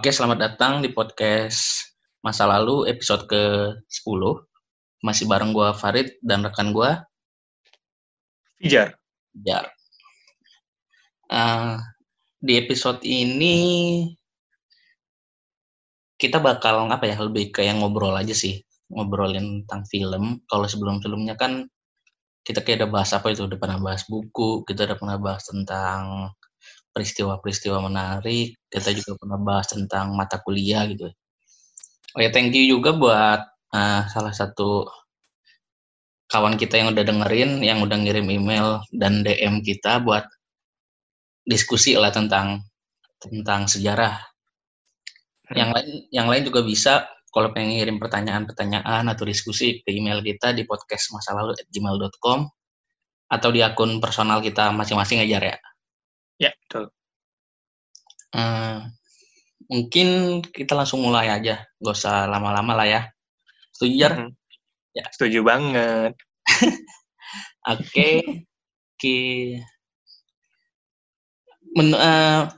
Oke, selamat datang di podcast Masa Lalu episode ke-10. Masih bareng gua Farid dan rekan gua Fijar. Jar. Uh, di episode ini kita bakal apa ya lebih kayak ngobrol aja sih ngobrolin tentang film kalau sebelum sebelumnya kan kita kayak udah bahas apa itu udah pernah bahas buku kita udah pernah bahas tentang peristiwa-peristiwa menarik kita juga pernah bahas tentang mata kuliah gitu oh ya thank you juga buat uh, salah satu kawan kita yang udah dengerin yang udah ngirim email dan DM kita buat diskusi lah tentang tentang sejarah hmm. yang lain yang lain juga bisa kalau pengen ngirim pertanyaan-pertanyaan atau diskusi ke email kita di podcast masa lalu gmail.com atau di akun personal kita masing-masing aja ya. Ya, betul. Uh, mungkin kita langsung mulai aja, gak usah lama-lama lah ya. Setuju, Jar? Mm -hmm. Ya. Setuju banget. Oke, okay. Ki... Men, uh,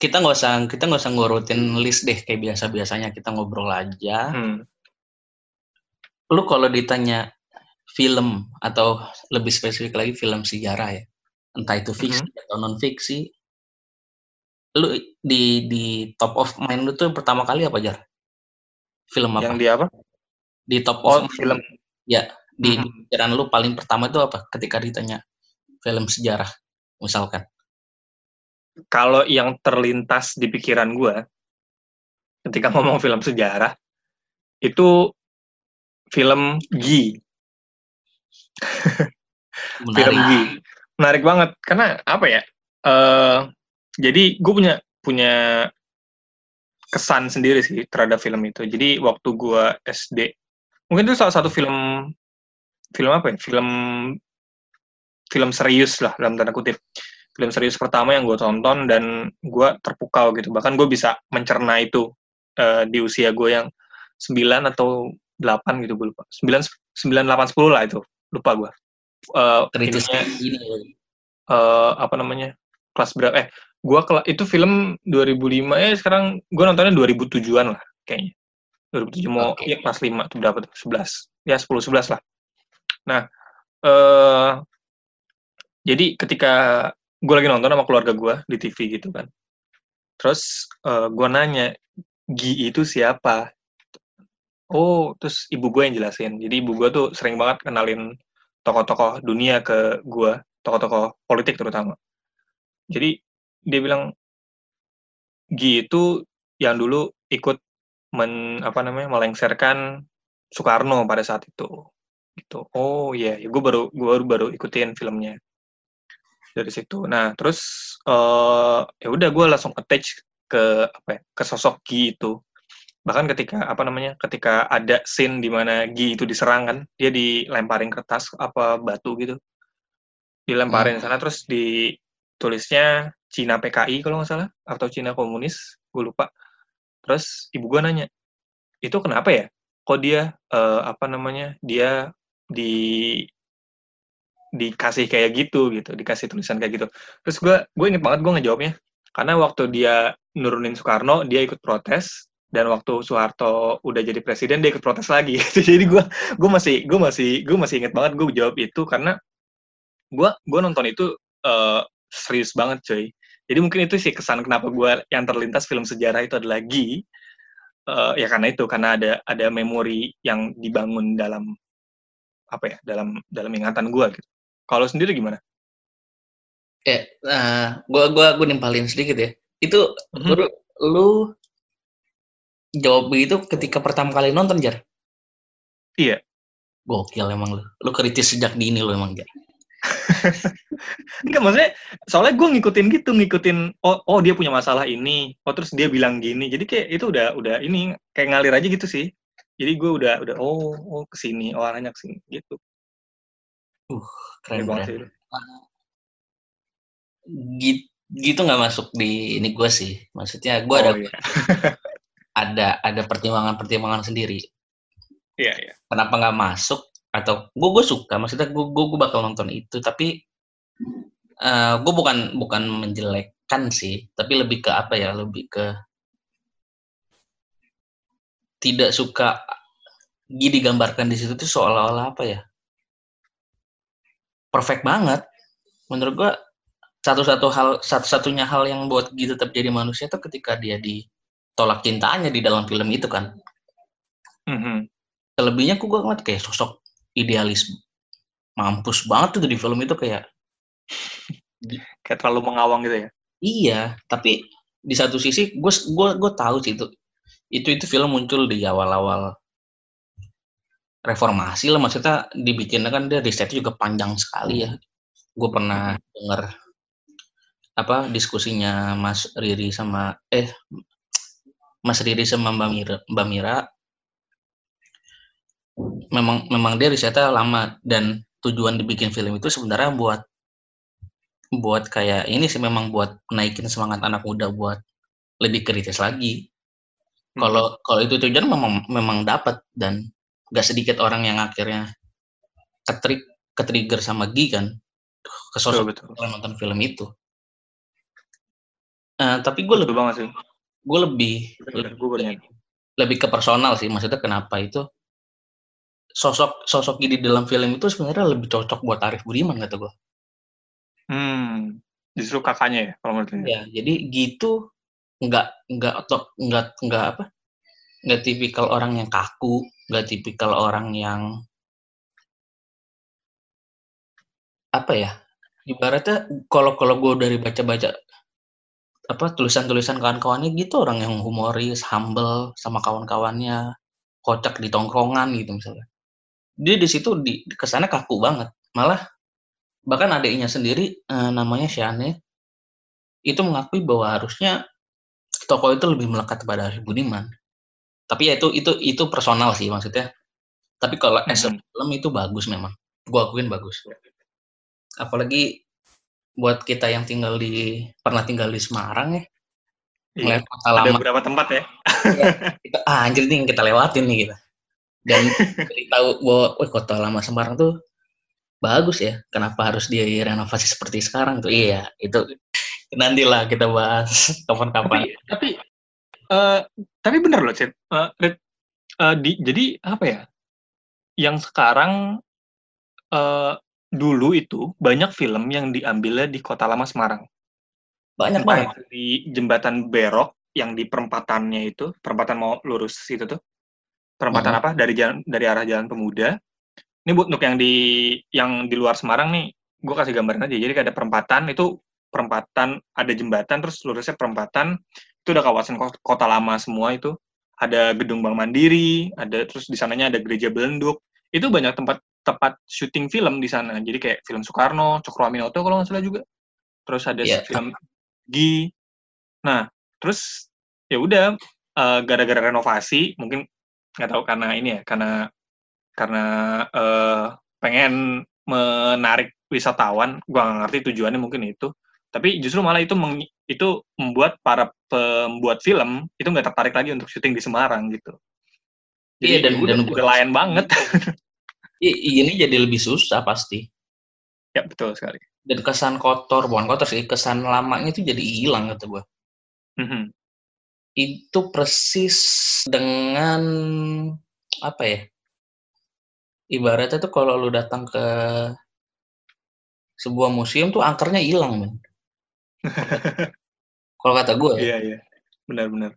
kita nggak usah kita nggak usah ngurutin list deh kayak biasa biasanya kita ngobrol aja. Hmm. Lu kalau ditanya film atau lebih spesifik lagi film sejarah ya, entah itu fiksi mm -hmm. atau non fiksi lu di di top of mind lu tuh pertama kali apa jar? Film apa? Yang di apa? Di top oh, of film. Ya di mm -hmm. lu paling pertama itu apa ketika ditanya film sejarah misalkan? Kalau yang terlintas di pikiran gue ketika ngomong film sejarah itu film G. Film G menarik banget. Karena apa ya uh, jadi gue punya punya kesan sendiri sih terhadap film itu. Jadi waktu gue SD mungkin itu salah satu film film apa ya? Film film serius lah dalam tanda kutip. Film serius pertama yang gue tonton dan gue terpukau gitu. Bahkan gue bisa mencerna itu uh, di usia gue yang 9 atau 8 gitu gue lupa. 9 9 8 10 lah itu. Lupa gue uh, ini uh, apa namanya kelas berapa eh gua kelas itu film 2005 ya sekarang gua nontonnya 2007-an lah kayaknya. 2007 mau okay. ya kelas 5 tuh berapa tuh 11 ya 10 11 lah. Nah uh, jadi ketika gue lagi nonton sama keluarga gue di TV gitu kan terus uh, gue nanya Gi itu siapa? Oh terus ibu gue yang jelasin. Jadi ibu gue tuh sering banget kenalin tokoh-tokoh dunia ke gue, tokoh-tokoh politik terutama. Jadi dia bilang Gi itu yang dulu ikut men apa namanya melengsarkan Soekarno pada saat itu gitu oh iya yeah. gue baru gue baru baru ikutin filmnya dari situ nah terus uh, ya udah gue langsung attach ke apa ya, ke sosok Gi itu bahkan ketika apa namanya ketika ada scene di mana Gi itu diserang kan dia dilemparin kertas apa batu gitu. Dilemparin hmm. sana terus ditulisnya Cina PKI kalau nggak salah atau Cina komunis gue lupa. Terus ibu gue nanya itu kenapa ya? Kok dia uh, apa namanya dia di dikasih kayak gitu gitu dikasih tulisan kayak gitu. Terus gue gue inget banget gue ngejawabnya. Karena waktu dia nurunin Soekarno dia ikut protes dan waktu Soeharto udah jadi presiden dia ikut protes lagi. Jadi gue gue masih gue masih gue masih inget banget gue jawab itu karena gue gue nonton itu uh, serius banget coy jadi mungkin itu sih kesan kenapa gue yang terlintas film sejarah itu adalah lagi uh, ya karena itu karena ada ada memori yang dibangun dalam apa ya dalam dalam ingatan gue gitu. Kalau sendiri gimana? Ya uh, gue gue gue nimpalin sedikit ya. Itu mm -hmm. lu, lu jawab begitu ketika pertama kali nonton jar? Iya. Gokil emang lu. Lu kritis sejak dini lu emang jar. Enggak maksudnya soalnya gue ngikutin gitu ngikutin oh oh dia punya masalah ini oh terus dia bilang gini. Jadi kayak itu udah udah ini kayak ngalir aja gitu sih. Jadi gue udah udah oh oh ke sini oh arahnya ke sini gitu. Uh keren banget sih gitu gitu nggak masuk di ini gue sih. Maksudnya gue oh, ada iya. ada ada pertimbangan-pertimbangan sendiri. Iya, iya. Kenapa nggak masuk? Atau gue gue suka, maksudnya gue gue bakal nonton itu, tapi uh, eh, gue bukan bukan menjelekkan sih, tapi lebih ke apa ya? Lebih ke tidak suka Gi digambarkan di situ tuh seolah-olah apa ya perfect banget menurut gua satu-satu hal satu-satunya hal yang buat Gi tetap jadi manusia itu ketika dia ditolak cintanya di dalam film itu kan. Mm-hmm. selebihnya aku gue ngeliat kayak sosok idealis mampus banget tuh di film itu kayak kayak terlalu mengawang gitu ya? Iya tapi di satu sisi gue gue gue tahu sih itu. Itu itu film muncul di awal-awal reformasi lah maksudnya dibikin kan dia risetnya juga panjang sekali ya. Gue pernah dengar apa diskusinya Mas Riri sama eh Mas Riri sama Mbak Mira, Mbak Mira memang memang dia risetnya lama dan tujuan dibikin film itu sebenarnya buat buat kayak ini sih memang buat naikin semangat anak muda buat lebih kritis lagi. Kalau hmm. kalau itu tujuan memang memang dapat dan gak sedikit orang yang akhirnya ketrik ketrigger sama Gi kan ke sosok betul, betul. nonton film itu. Uh, tapi gue lebih banget sih. Gue lebih lebih, lebih, lebih ke personal sih. Maksudnya kenapa itu sosok sosok di dalam film itu sebenarnya lebih cocok buat Arif Budiman kata gue. Hmm, justru kakaknya ya kalau menurut Ya, jadi gitu nggak nggak atau nggak nggak apa nggak tipikal orang yang kaku nggak tipikal orang yang apa ya ibaratnya kalau kalau gue dari baca-baca apa tulisan-tulisan kawan-kawannya gitu orang yang humoris, humble sama kawan-kawannya, kocak di tongkrongan gitu misalnya. Dia di situ di ke sana kaku banget. Malah bahkan adiknya sendiri eh, namanya Shane itu mengakui bahwa harusnya toko itu lebih melekat kepada Budiman. Tapi ya itu itu itu personal sih maksudnya. Tapi kalau as film itu bagus memang. Gua akuin bagus. Apalagi buat kita yang tinggal di pernah tinggal di Semarang ya. Iya. kota lama. ada beberapa tempat ya, ya kita, ah, anjir nih kita lewatin nih kita dan jadi tahu bahwa wah, kota lama Semarang tuh bagus ya. Kenapa harus dia renovasi seperti sekarang tuh? Iya itu nantilah kita bahas kapan-kapan. Tapi, tapi Uh, tapi bener loh, Cid. Uh, uh, di, jadi apa ya? Yang sekarang uh, dulu itu banyak film yang diambilnya di Kota Lama Semarang. Banyak banget. Di jembatan Berok yang di perempatannya itu, perempatan mau lurus itu tuh. Perempatan hmm. apa? Dari jalan dari arah Jalan Pemuda. Ini buat untuk yang di yang di luar Semarang nih, gue kasih gambaran aja. Jadi ada perempatan itu perempatan ada jembatan terus lurusnya perempatan itu udah kawasan kota lama semua itu ada gedung Bank Mandiri ada terus di sananya ada gereja Belenduk itu banyak tempat tempat syuting film di sana. Jadi kayak film Soekarno Cokro Aminoto kalau nggak salah juga. Terus ada yeah. film Gi. Nah terus ya udah uh, gara-gara renovasi mungkin nggak tahu karena ini ya karena karena uh, pengen menarik wisatawan. Gua nggak ngerti tujuannya mungkin itu. Tapi justru malah itu meng, itu membuat para pembuat film itu nggak tertarik lagi untuk syuting di Semarang gitu. Jadi iya, dan udah, dan udah lain banget ini jadi lebih susah pasti ya betul sekali dan kesan kotor bukan kotor sih kesan lamanya itu jadi hilang kata gue mm-hmm. itu persis dengan apa ya ibaratnya tuh kalau lu datang ke sebuah museum tuh angkernya hilang men Kalau kata gue ya. Iya, iya. Benar-benar.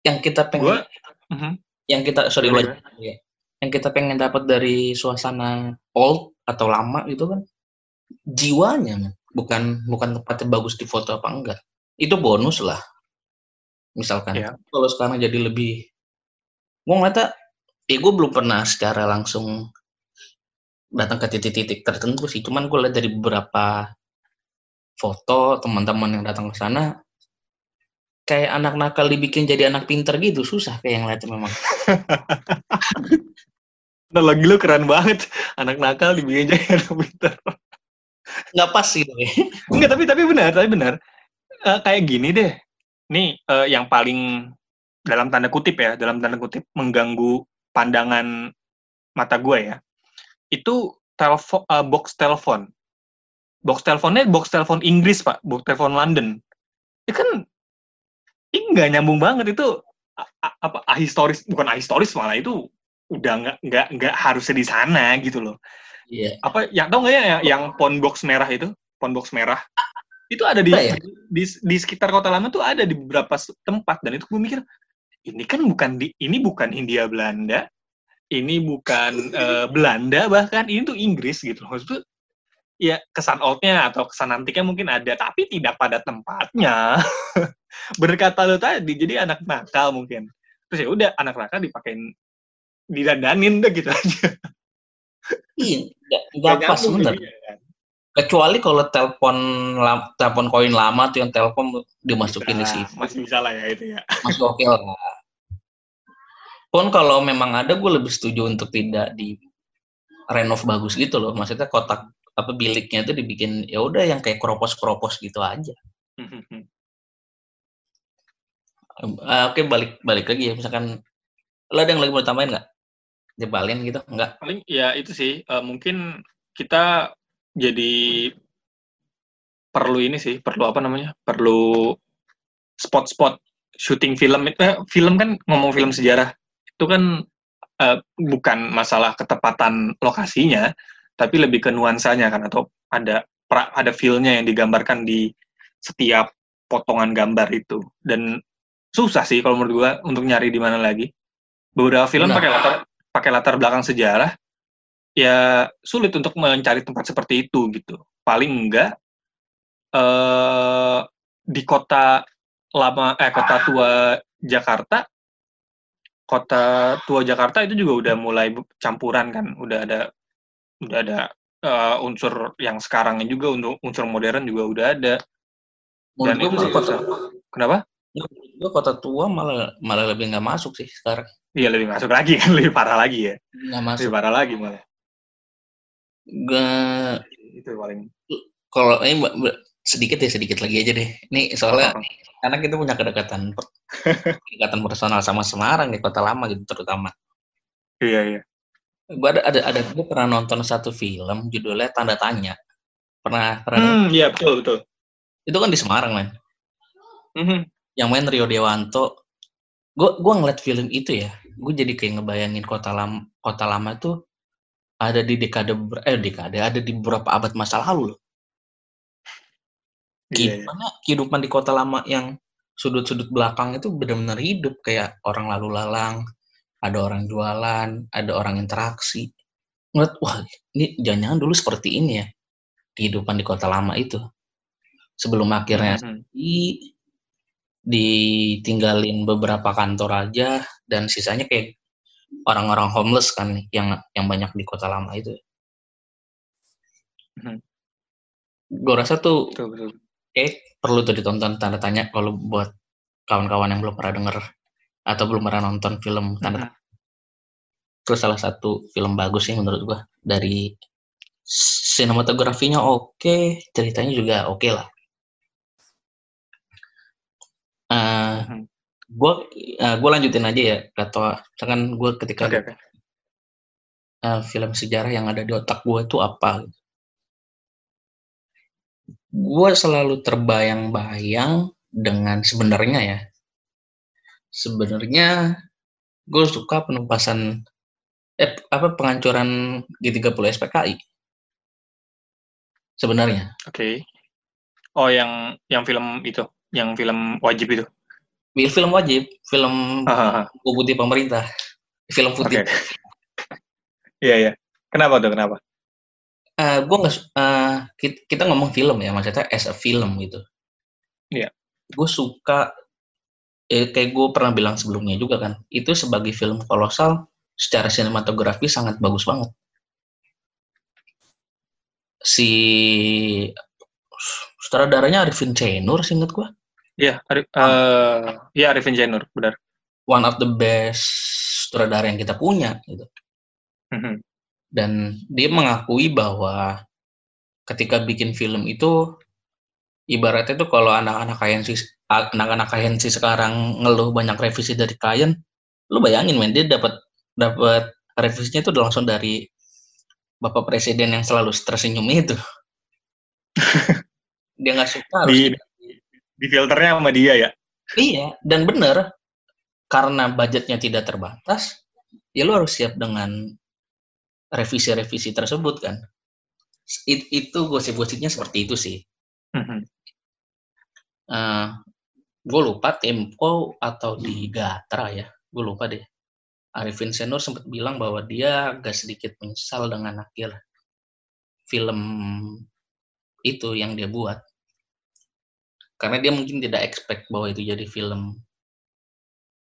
Yang kita pengen, gua, uh-huh. yang kita sorry gue, ya. Yang kita pengen dapat dari suasana old atau lama itu kan jiwanya, bukan bukan tempatnya bagus di foto apa enggak. Itu bonus lah. Misalkan, yeah. kalau sekarang jadi lebih, gue ngeliatnya, ya gue belum pernah secara langsung datang ke titik-titik tertentu sih. Cuman gue lihat dari beberapa foto teman-teman yang datang ke sana kayak anak nakal dibikin jadi anak pinter gitu susah kayak yang lihat memang nah lagi lu keren banget. Anak nakal dibikin jadi anak pinter nggak pas sih Enggak, tapi tapi benar tapi benar. Uh, kayak gini deh. Nih uh, yang paling dalam tanda kutip ya dalam tanda kutip mengganggu pandangan mata gue ya itu telepon uh, box telepon. Box teleponnya box telepon Inggris pak. Box telepon London. Itu kan ini nggak nyambung banget. Itu apa ahistoris bukan ahistoris malah itu udah nggak nggak nggak harusnya di sana gitu loh. Iya. Apa yang tau nggak ya yang pon box merah itu? Pon box merah itu ada di, ya? di di sekitar kota lama tuh ada di beberapa tempat dan itu gue mikir ini kan bukan di ini bukan India Belanda ini bukan uh, Belanda bahkan ini tuh Inggris gitu loh maksudnya ya kesan oldnya atau kesan antiknya mungkin ada tapi tidak pada tempatnya berkata lo tadi jadi anak nakal mungkin terus ya udah anak nakal dipakein didandanin deh gitu aja. Iya nggak pas bener. kan? kecuali kalau telepon telepon koin lama tuh yang telepon dimasukin di situ. masih bisa lah ya itu ya. Masih oke okay lah. Pun kalau memang ada gue lebih setuju untuk tidak di renov bagus gitu loh. Maksudnya kotak apa biliknya itu dibikin ya udah yang kayak kropos kropos gitu aja. Uh, oke okay, balik balik lagi ya. Misalkan lo ada yang lagi mau tambahin nggak jebalin gitu enggak paling ya itu sih uh, mungkin kita jadi perlu ini sih, perlu apa namanya? Perlu spot-spot syuting film. Eh, film kan ngomong film sejarah itu kan eh, bukan masalah ketepatan lokasinya, tapi lebih ke nuansanya kan atau ada pra, ada feel-nya yang digambarkan di setiap potongan gambar itu. Dan susah sih kalau menurut gua untuk nyari di mana lagi. Beberapa film pakai latar pakai latar belakang sejarah, ya sulit untuk mencari tempat seperti itu gitu. Paling enggak eh, di kota lama eh kota tua Jakarta kota tua Jakarta itu juga udah mulai campuran kan, udah ada udah ada uh, unsur yang sekarangnya juga untuk unsur modern juga udah ada. Dan itu sih kota, Gue kota tua malah malah lebih nggak masuk sih sekarang. Iya lebih masuk lagi kan, lebih parah lagi ya. Nggak masuk. Lebih parah lagi malah. Gak itu paling kalau ini sedikit ya sedikit lagi aja deh. Ini soalnya oh. karena kita punya kedekatan kedekatan personal sama Semarang di kota lama gitu terutama. Iya iya. Gue ada ada ada gue pernah nonton satu film judulnya Tanda Tanya. Pernah pernah? Hmm, iya betul betul. Itu kan di Semarang kan. Mm -hmm. Yang main Rio Dewanto. Gue gue ngeliat film itu ya, gue jadi kayak ngebayangin kota lama kota lama tuh ada di dekade eh dekade ada di beberapa abad masa lalu loh. Iya, iya. Kehidupannya yeah. kehidupan di kota lama yang sudut-sudut belakang itu benar-benar hidup kayak orang lalu lalang, ada orang jualan, ada orang interaksi. Ngeliat, wah ini jangan-jangan dulu seperti ini ya kehidupan di kota lama itu. Sebelum akhirnya mm -hmm. Di ditinggalin beberapa kantor aja dan sisanya kayak orang-orang homeless kan yang yang banyak di kota lama itu. Hmm. Gue rasa tuh betul, betul. eh perlu tuh ditonton tanda tanya kalau buat kawan-kawan yang belum pernah denger atau belum pernah nonton film tanda hmm. Terus salah satu film bagus sih menurut gue dari sinematografinya oke, okay, ceritanya juga oke okay lah. Uh, hmm gue uh, gue lanjutin aja ya kata misalkan gue ketika okay, okay. Uh, film sejarah yang ada di otak gue itu apa gue selalu terbayang-bayang dengan sebenarnya ya. Sebenarnya gue suka penumpasan eh apa penghancuran G30 SPKI sebenarnya. Oke. Okay. oh yang yang film itu yang film wajib itu film wajib, film buku putih pemerintah, film putih. Okay. Iya iya. Kenapa tuh? Kenapa? Uh, eh, gue nggak, uh, kita, kita ngomong film ya, maksudnya as a film gitu. Iya. Yeah. Gue suka, eh, kayak gue pernah bilang sebelumnya juga kan, itu sebagai film kolosal, secara sinematografi sangat bagus banget. Si sutradaranya Arifin Cenur, singkat gue. Iya, Arif, uh, ya Arifin Jainur, benar. One of the best sutradara yang kita punya gitu. Mm-hmm. Dan dia mengakui bahwa ketika bikin film itu ibaratnya tuh kalau anak-anak KNC anak-anak KNC sekarang ngeluh banyak revisi dari klien, lu bayangin men dia dapat dapat revisinya itu langsung dari Bapak Presiden yang selalu tersenyum itu. dia nggak suka harus di, di filternya sama dia ya iya dan bener karena budgetnya tidak terbatas, ya lu harus siap dengan revisi-revisi tersebut kan. It, itu gosip-gosipnya seperti itu sih. Mm-hmm. Uh, eh, gue lupa Tempo atau di Gatra ya, gue lupa deh. Arifin Senur sempat bilang bahwa dia agak sedikit menyesal dengan akhir film itu yang dia buat. Karena dia mungkin tidak expect bahwa itu jadi film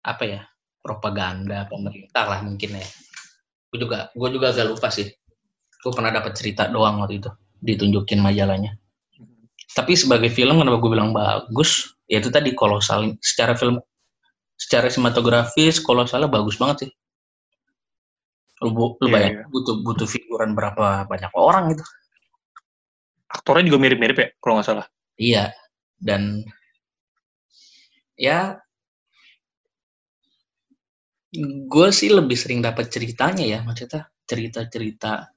apa ya propaganda pemerintah lah mungkin ya. Gue juga gue juga agak lupa sih. Gue pernah dapat cerita doang waktu itu ditunjukin majalahnya. Tapi sebagai film kenapa gue bilang bagus? Ya itu tadi kolosal secara film secara sinematografis kolosalnya bagus banget sih. Lu, lu yeah, bayang yeah. butuh butuh figuran berapa banyak orang itu aktornya juga mirip-mirip ya kalau nggak salah. Iya dan ya gue sih lebih sering dapat ceritanya ya maksudnya cerita-cerita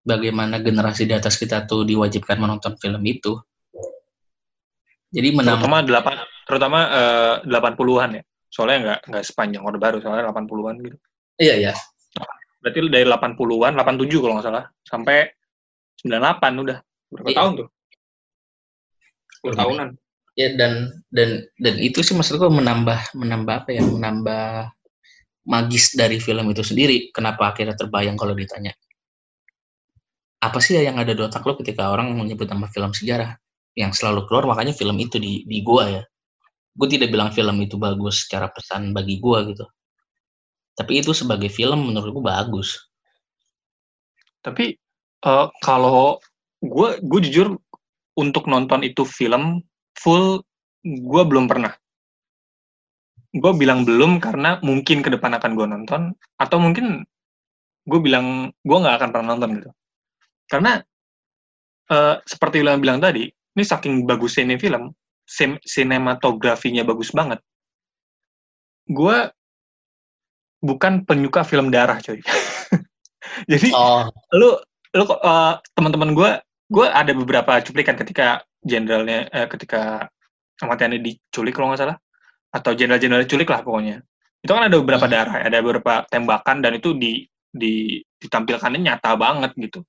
bagaimana generasi di atas kita tuh diwajibkan menonton film itu. Jadi menambah terutama delapan terutama eh, delapan puluhan ya. Soalnya nggak nggak sepanjang orde baru soalnya delapan puluhan gitu. Iya iya. Berarti dari delapan puluhan delapan tujuh kalau nggak salah. Sampai sembilan delapan udah. Berapa iya. tahun tuh sepuluh tahunan ya dan dan dan itu sih maksudku menambah menambah apa ya menambah magis dari film itu sendiri. Kenapa akhirnya terbayang kalau ditanya? Apa sih ya yang ada di otak lo ketika orang menyebut nama film sejarah? Yang selalu keluar makanya film itu di, di gua ya. Gue tidak bilang film itu bagus secara pesan bagi gua gitu. Tapi itu sebagai film menurut gue bagus. Tapi uh, kalau gue gue jujur untuk nonton itu film full gue belum pernah. Gue bilang belum karena mungkin ke depan akan gue nonton atau mungkin gue bilang gue nggak akan pernah nonton gitu. Karena uh, seperti yang bilang tadi ini saking bagusnya ini film sinematografinya bagus banget. Gue bukan penyuka film darah coy. Jadi oh. lu lu uh, teman-teman gue gue ada beberapa cuplikan ketika jenderalnya uh, ketika kematiannya diculik kalau nggak salah. Atau jenderal-jenderal culik lah pokoknya. Itu kan ada beberapa hmm. darah, ada beberapa tembakan dan itu di di ditampilkannya nyata banget gitu.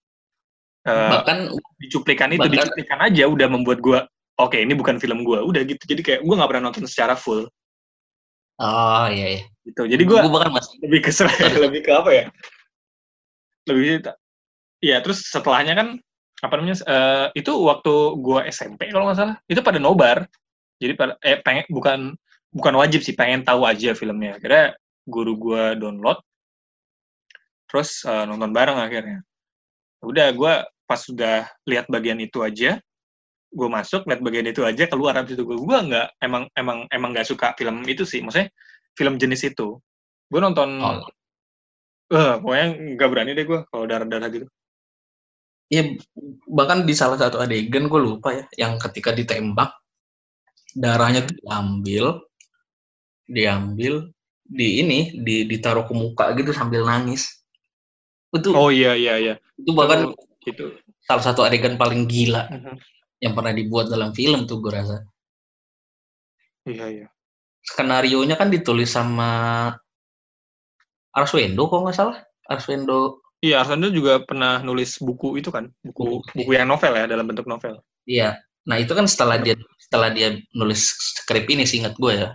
Uh, bahkan dicuplikan itu bahkan, dicuplikan aja udah membuat gue oke okay, ini bukan film gue udah gitu. Jadi kayak gue nggak pernah nonton secara full. Oh iya iya. Gitu. Jadi gue bahkan masih lebih kesel lebih ke apa ya? Lebih ya terus setelahnya kan apa namanya uh, itu waktu gue SMP kalau nggak salah itu pada nobar. Jadi pada eh pengen bukan bukan wajib sih pengen tahu aja filmnya. Akhirnya guru gue download terus uh, nonton bareng akhirnya. Udah gue pas sudah lihat bagian itu aja gue masuk lihat bagian itu aja keluar. Habis itu gue gue nggak emang emang emang nggak suka film itu sih. Maksudnya film jenis itu. Gue nonton oh. uh, pokoknya nggak berani deh gue kalau darah darah gitu Iya, bahkan di salah satu adegan gue lupa ya, yang ketika ditembak darahnya tuh diambil, diambil di ini di ditaruh ke muka gitu sambil nangis. Itu oh iya iya iya. itu bahkan itu salah satu adegan paling gila uh-huh. yang pernah dibuat dalam film tuh gue rasa. Iya iya. Skenario nya kan ditulis sama Arswendo kok nggak salah? Arswendo iya Arswendo juga pernah nulis buku itu kan buku buku, buku yang novel ya dalam bentuk novel iya nah itu kan setelah dia setelah dia nulis skrip ini sih ingat gue ya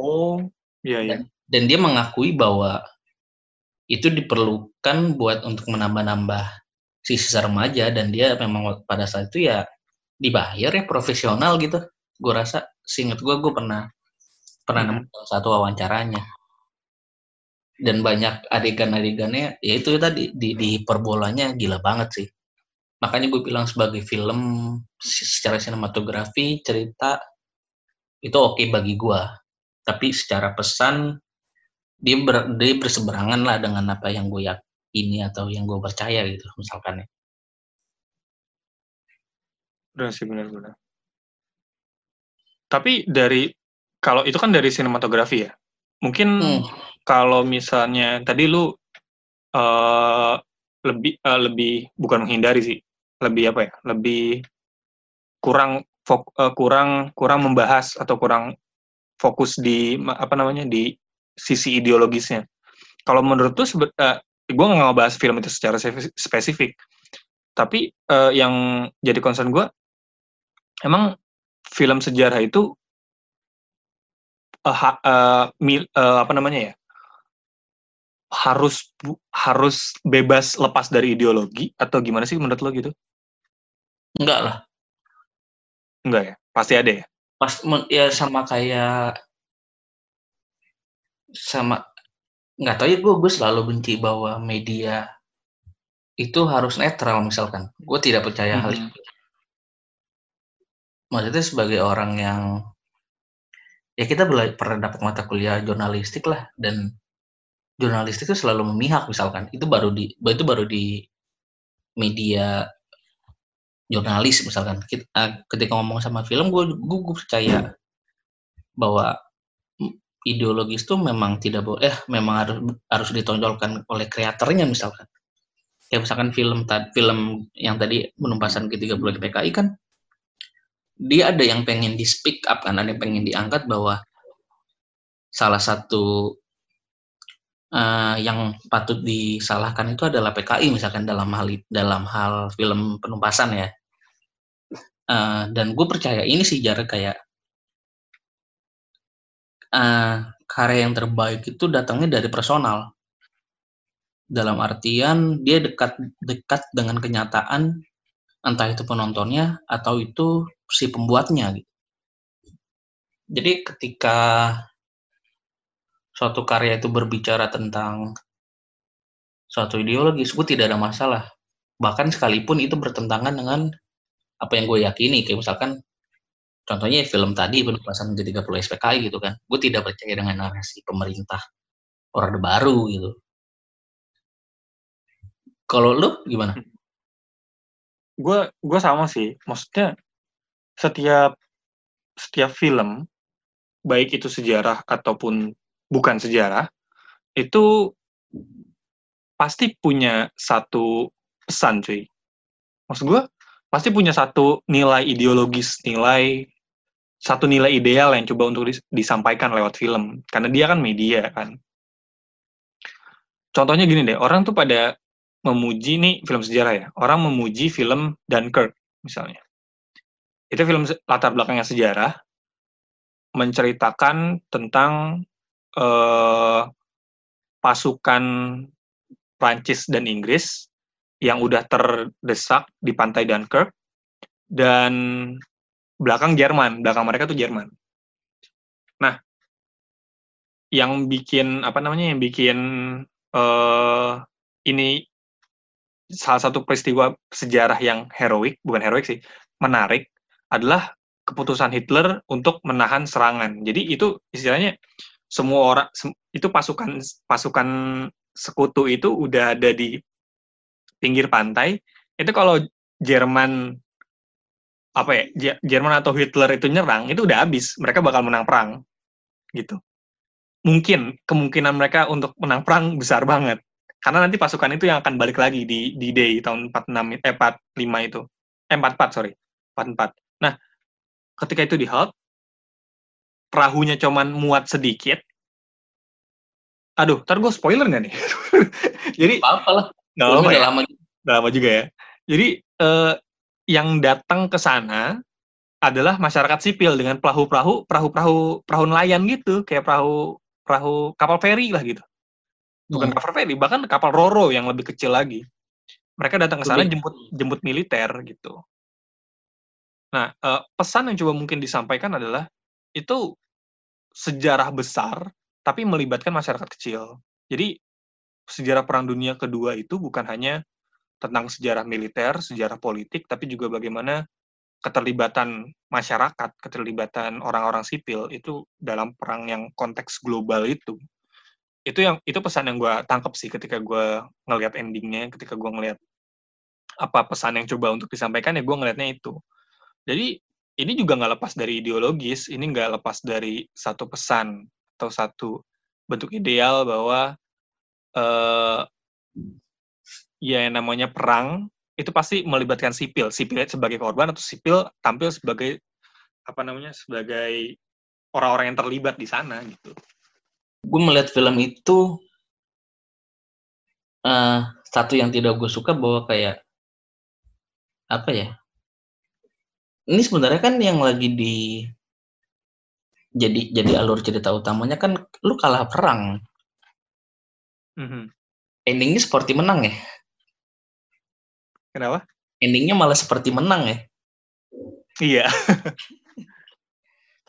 Oh, iya iya. Dan, dan dia mengakui bahwa itu diperlukan buat untuk menambah-nambah sisa remaja dan dia memang pada saat itu ya dibayar ya profesional gitu. Gue rasa, seinget gue, gue pernah pernah hmm. nemu satu wawancaranya dan banyak adegan-adegannya ya itu tadi di, di perbolanya gila banget sih. Makanya gue bilang sebagai film secara sinematografi cerita itu oke okay bagi gue tapi secara pesan dia ber, dia berseberangan lah dengan apa yang gue yakini atau yang gue percaya gitu misalkan ya. Benar sih benar-benar tapi dari kalau itu kan dari sinematografi ya? Mungkin hmm. Kalau misalnya tadi lu uh, lebih uh, lebih bukan menghindari sih lebih apa ya lebih kurang fok, uh, kurang kurang membahas atau kurang fokus di apa namanya di sisi ideologisnya. Kalau menurut tuh, uh, gue nggak ngebahas film itu secara spesifik, tapi uh, yang jadi concern gue, emang film sejarah itu uh, uh, mil, uh, apa namanya ya harus harus bebas lepas dari ideologi atau gimana sih menurut lo gitu? Enggak lah. Enggak ya? Pasti ada ya? Pas ya sama kayak sama nggak tahu ya gue gue selalu benci bahwa media itu harus netral misalkan gue tidak percaya mm -hmm. hal itu maksudnya sebagai orang yang ya kita pernah dapat mata kuliah jurnalistik lah dan jurnalistik itu selalu memihak misalkan. Itu baru di itu baru di media jurnalis misalkan. Kita, ketika ngomong sama film gue gue, percaya bahwa ideologis itu memang tidak boleh eh memang harus harus ditonjolkan oleh kreatornya misalkan. Ya misalkan film film yang tadi penumpasan ke-30 PKI kan dia ada yang pengen di speak up kan ada yang pengen diangkat bahwa salah satu uh, yang patut disalahkan itu adalah PKI misalkan dalam hal dalam hal film penumpasan ya. Uh, dan gue percaya ini sih jarak kayak uh, karya yang terbaik itu datangnya dari personal. Dalam artian dia dekat dekat dengan kenyataan entah itu penontonnya atau itu si pembuatnya gitu. Jadi ketika suatu karya itu berbicara tentang suatu ideologi, gue tidak ada masalah. Bahkan sekalipun itu bertentangan dengan apa yang gue yakini, kayak misalkan contohnya film tadi penugasan ke-30 SPKI gitu kan. Gue tidak percaya dengan narasi pemerintah Orde Baru gitu. Kalau lu gimana? Gue gue sama sih. Maksudnya setiap setiap film baik itu sejarah ataupun bukan sejarah, itu pasti punya satu pesan cuy. Maksud gue, pasti punya satu nilai ideologis, nilai satu nilai ideal yang coba untuk disampaikan lewat film. Karena dia kan media kan. Contohnya gini deh, orang tuh pada memuji nih film sejarah ya. Orang memuji film Dunkirk misalnya. Itu film latar belakangnya sejarah, menceritakan tentang uh, pasukan Prancis dan Inggris yang udah terdesak di pantai Dunkirk dan belakang Jerman, belakang mereka tuh Jerman. Nah, yang bikin apa namanya yang bikin uh, ini salah satu peristiwa sejarah yang heroik, bukan heroik sih, menarik adalah keputusan Hitler untuk menahan serangan. Jadi itu istilahnya semua orang itu pasukan pasukan sekutu itu udah ada di pinggir pantai. Itu kalau Jerman apa ya Jerman atau Hitler itu nyerang itu udah habis. Mereka bakal menang perang gitu. Mungkin kemungkinan mereka untuk menang perang besar banget. Karena nanti pasukan itu yang akan balik lagi di di day tahun 46 eh 45 itu. Eh 44 sorry. 44 nah ketika itu di halt perahunya cuman muat sedikit. Aduh, ntar gue spoiler nggak nih? Jadi apa lah. Nggak lama ya. Lama. lama juga ya. Jadi eh, yang datang ke sana adalah masyarakat sipil dengan perahu-perahu, perahu-perahu, perahu nelayan gitu, kayak perahu perahu kapal feri lah gitu. Bukan hmm. kapal feri, bahkan kapal roro yang lebih kecil lagi. Mereka datang ke sana jemput jemput militer gitu. Nah, eh, pesan yang coba mungkin disampaikan adalah itu sejarah besar, tapi melibatkan masyarakat kecil. Jadi, sejarah Perang Dunia Kedua itu bukan hanya tentang sejarah militer, sejarah politik, tapi juga bagaimana keterlibatan masyarakat, keterlibatan orang-orang sipil itu dalam perang yang konteks global itu. Itu yang itu pesan yang gue tangkap sih ketika gue ngelihat endingnya, ketika gue ngelihat apa pesan yang coba untuk disampaikan ya gue ngelihatnya itu. Jadi ini juga nggak lepas dari ideologis, ini nggak lepas dari satu pesan atau satu bentuk ideal bahwa uh, ya yang namanya perang itu pasti melibatkan sipil, sipil sebagai korban atau sipil tampil sebagai apa namanya sebagai orang-orang yang terlibat di sana gitu. gue melihat film itu uh, satu yang tidak gue suka bahwa kayak apa ya ini sebenarnya kan yang lagi di jadi jadi alur cerita utamanya kan lu kalah perang. Mm-hmm. endingnya seperti menang ya? Kenapa? Endingnya malah seperti menang ya? Iya.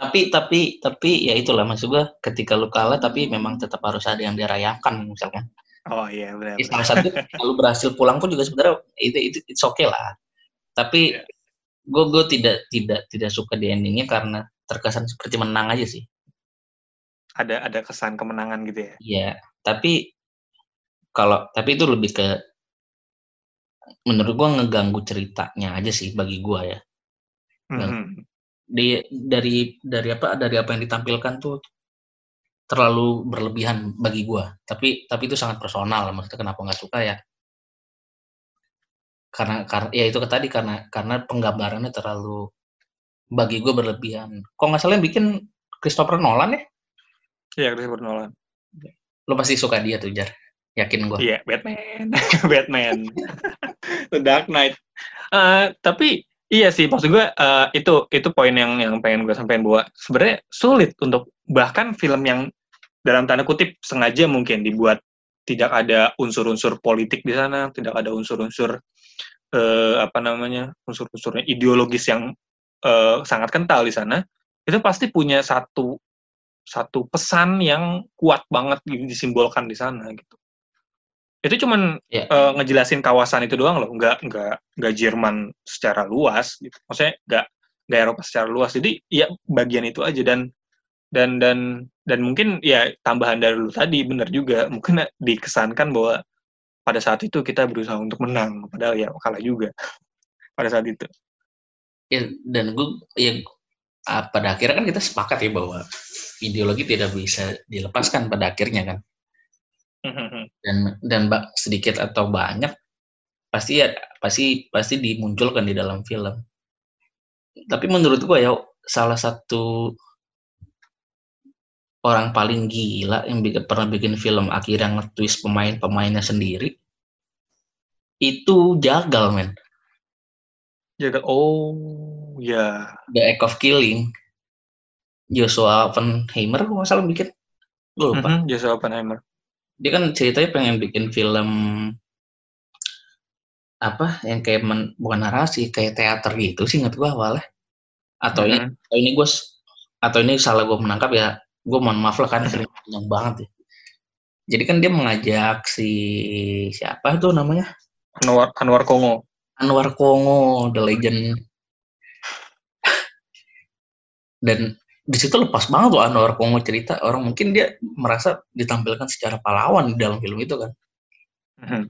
Tapi tapi tapi ya itulah maksud gue ketika lu kalah tapi memang tetap harus ada yang dirayakan misalkan. Oh iya benar, benar. salah satu kalau berhasil pulang pun juga sebenarnya itu itu it's okay lah. Tapi yeah. Gue gue tidak tidak tidak suka di endingnya karena terkesan seperti menang aja sih. Ada ada kesan kemenangan gitu ya? Iya tapi kalau tapi itu lebih ke menurut gue ngeganggu ceritanya aja sih bagi gue ya. Mm-hmm. di dari dari apa dari apa yang ditampilkan tuh terlalu berlebihan bagi gue tapi tapi itu sangat personal maksudnya kenapa nggak suka ya karena karena ya itu tadi karena karena penggambarannya terlalu bagi gue berlebihan. Kok nggak salah yang bikin Christopher Nolan ya? Iya Christopher Nolan. Lo pasti suka dia tuh Jar, yakin gue. Iya Batman, Batman, The Dark Knight. Uh, tapi iya sih maksud gue uh, itu itu poin yang yang pengen gue sampaikan bahwa sebenarnya sulit untuk bahkan film yang dalam tanda kutip sengaja mungkin dibuat tidak ada unsur-unsur politik di sana, tidak ada unsur-unsur uh, apa namanya unsur-unsurnya ideologis yang uh, sangat kental di sana, itu pasti punya satu satu pesan yang kuat banget disimbolkan di sana gitu. Itu cuman yeah. Ya. uh, ngejelasin kawasan itu doang loh, nggak nggak nggak Jerman secara luas gitu. Maksudnya nggak nggak Eropa secara luas. Jadi ya bagian itu aja dan dan dan dan mungkin ya tambahan dari lu tadi benar juga. Mungkin dikesankan bahwa pada saat itu kita berusaha untuk menang padahal ya kalah juga pada saat itu. Ya dan gue ya ah, pada akhirnya kan kita sepakat ya bahwa ideologi tidak bisa dilepaskan pada akhirnya kan. Mm-hmm. dan dan sedikit atau banyak pasti ya pasti pasti dimunculkan di dalam film. Tapi menurut gue ya salah satu orang paling gila yang bikin, pernah bikin film akhirnya nge-twist pemain-pemainnya sendiri itu jagal men. Jagal. Oh ya. Yeah. The Act of Killing. Joshua Oppenheimer kalau salah bikin. Gue lupa. Mm -hmm, Joshua Oppenheimer. Dia kan ceritanya pengen bikin film apa yang kayak men, bukan narasi kayak teater gitu sih nggak gue awalnya. Atau mm -hmm. ini atau ini gue atau ini salah gue menangkap ya gue mohon maaf lah kan sering panjang banget ya. Jadi kan dia mengajak si siapa tuh namanya? Anwar Anwar Kongo. Anwar Kongo the legend. Dan di situ lepas banget tuh Anwar Kongo cerita. Orang mungkin dia merasa ditampilkan secara pahlawan di dalam film itu kan. Hmm.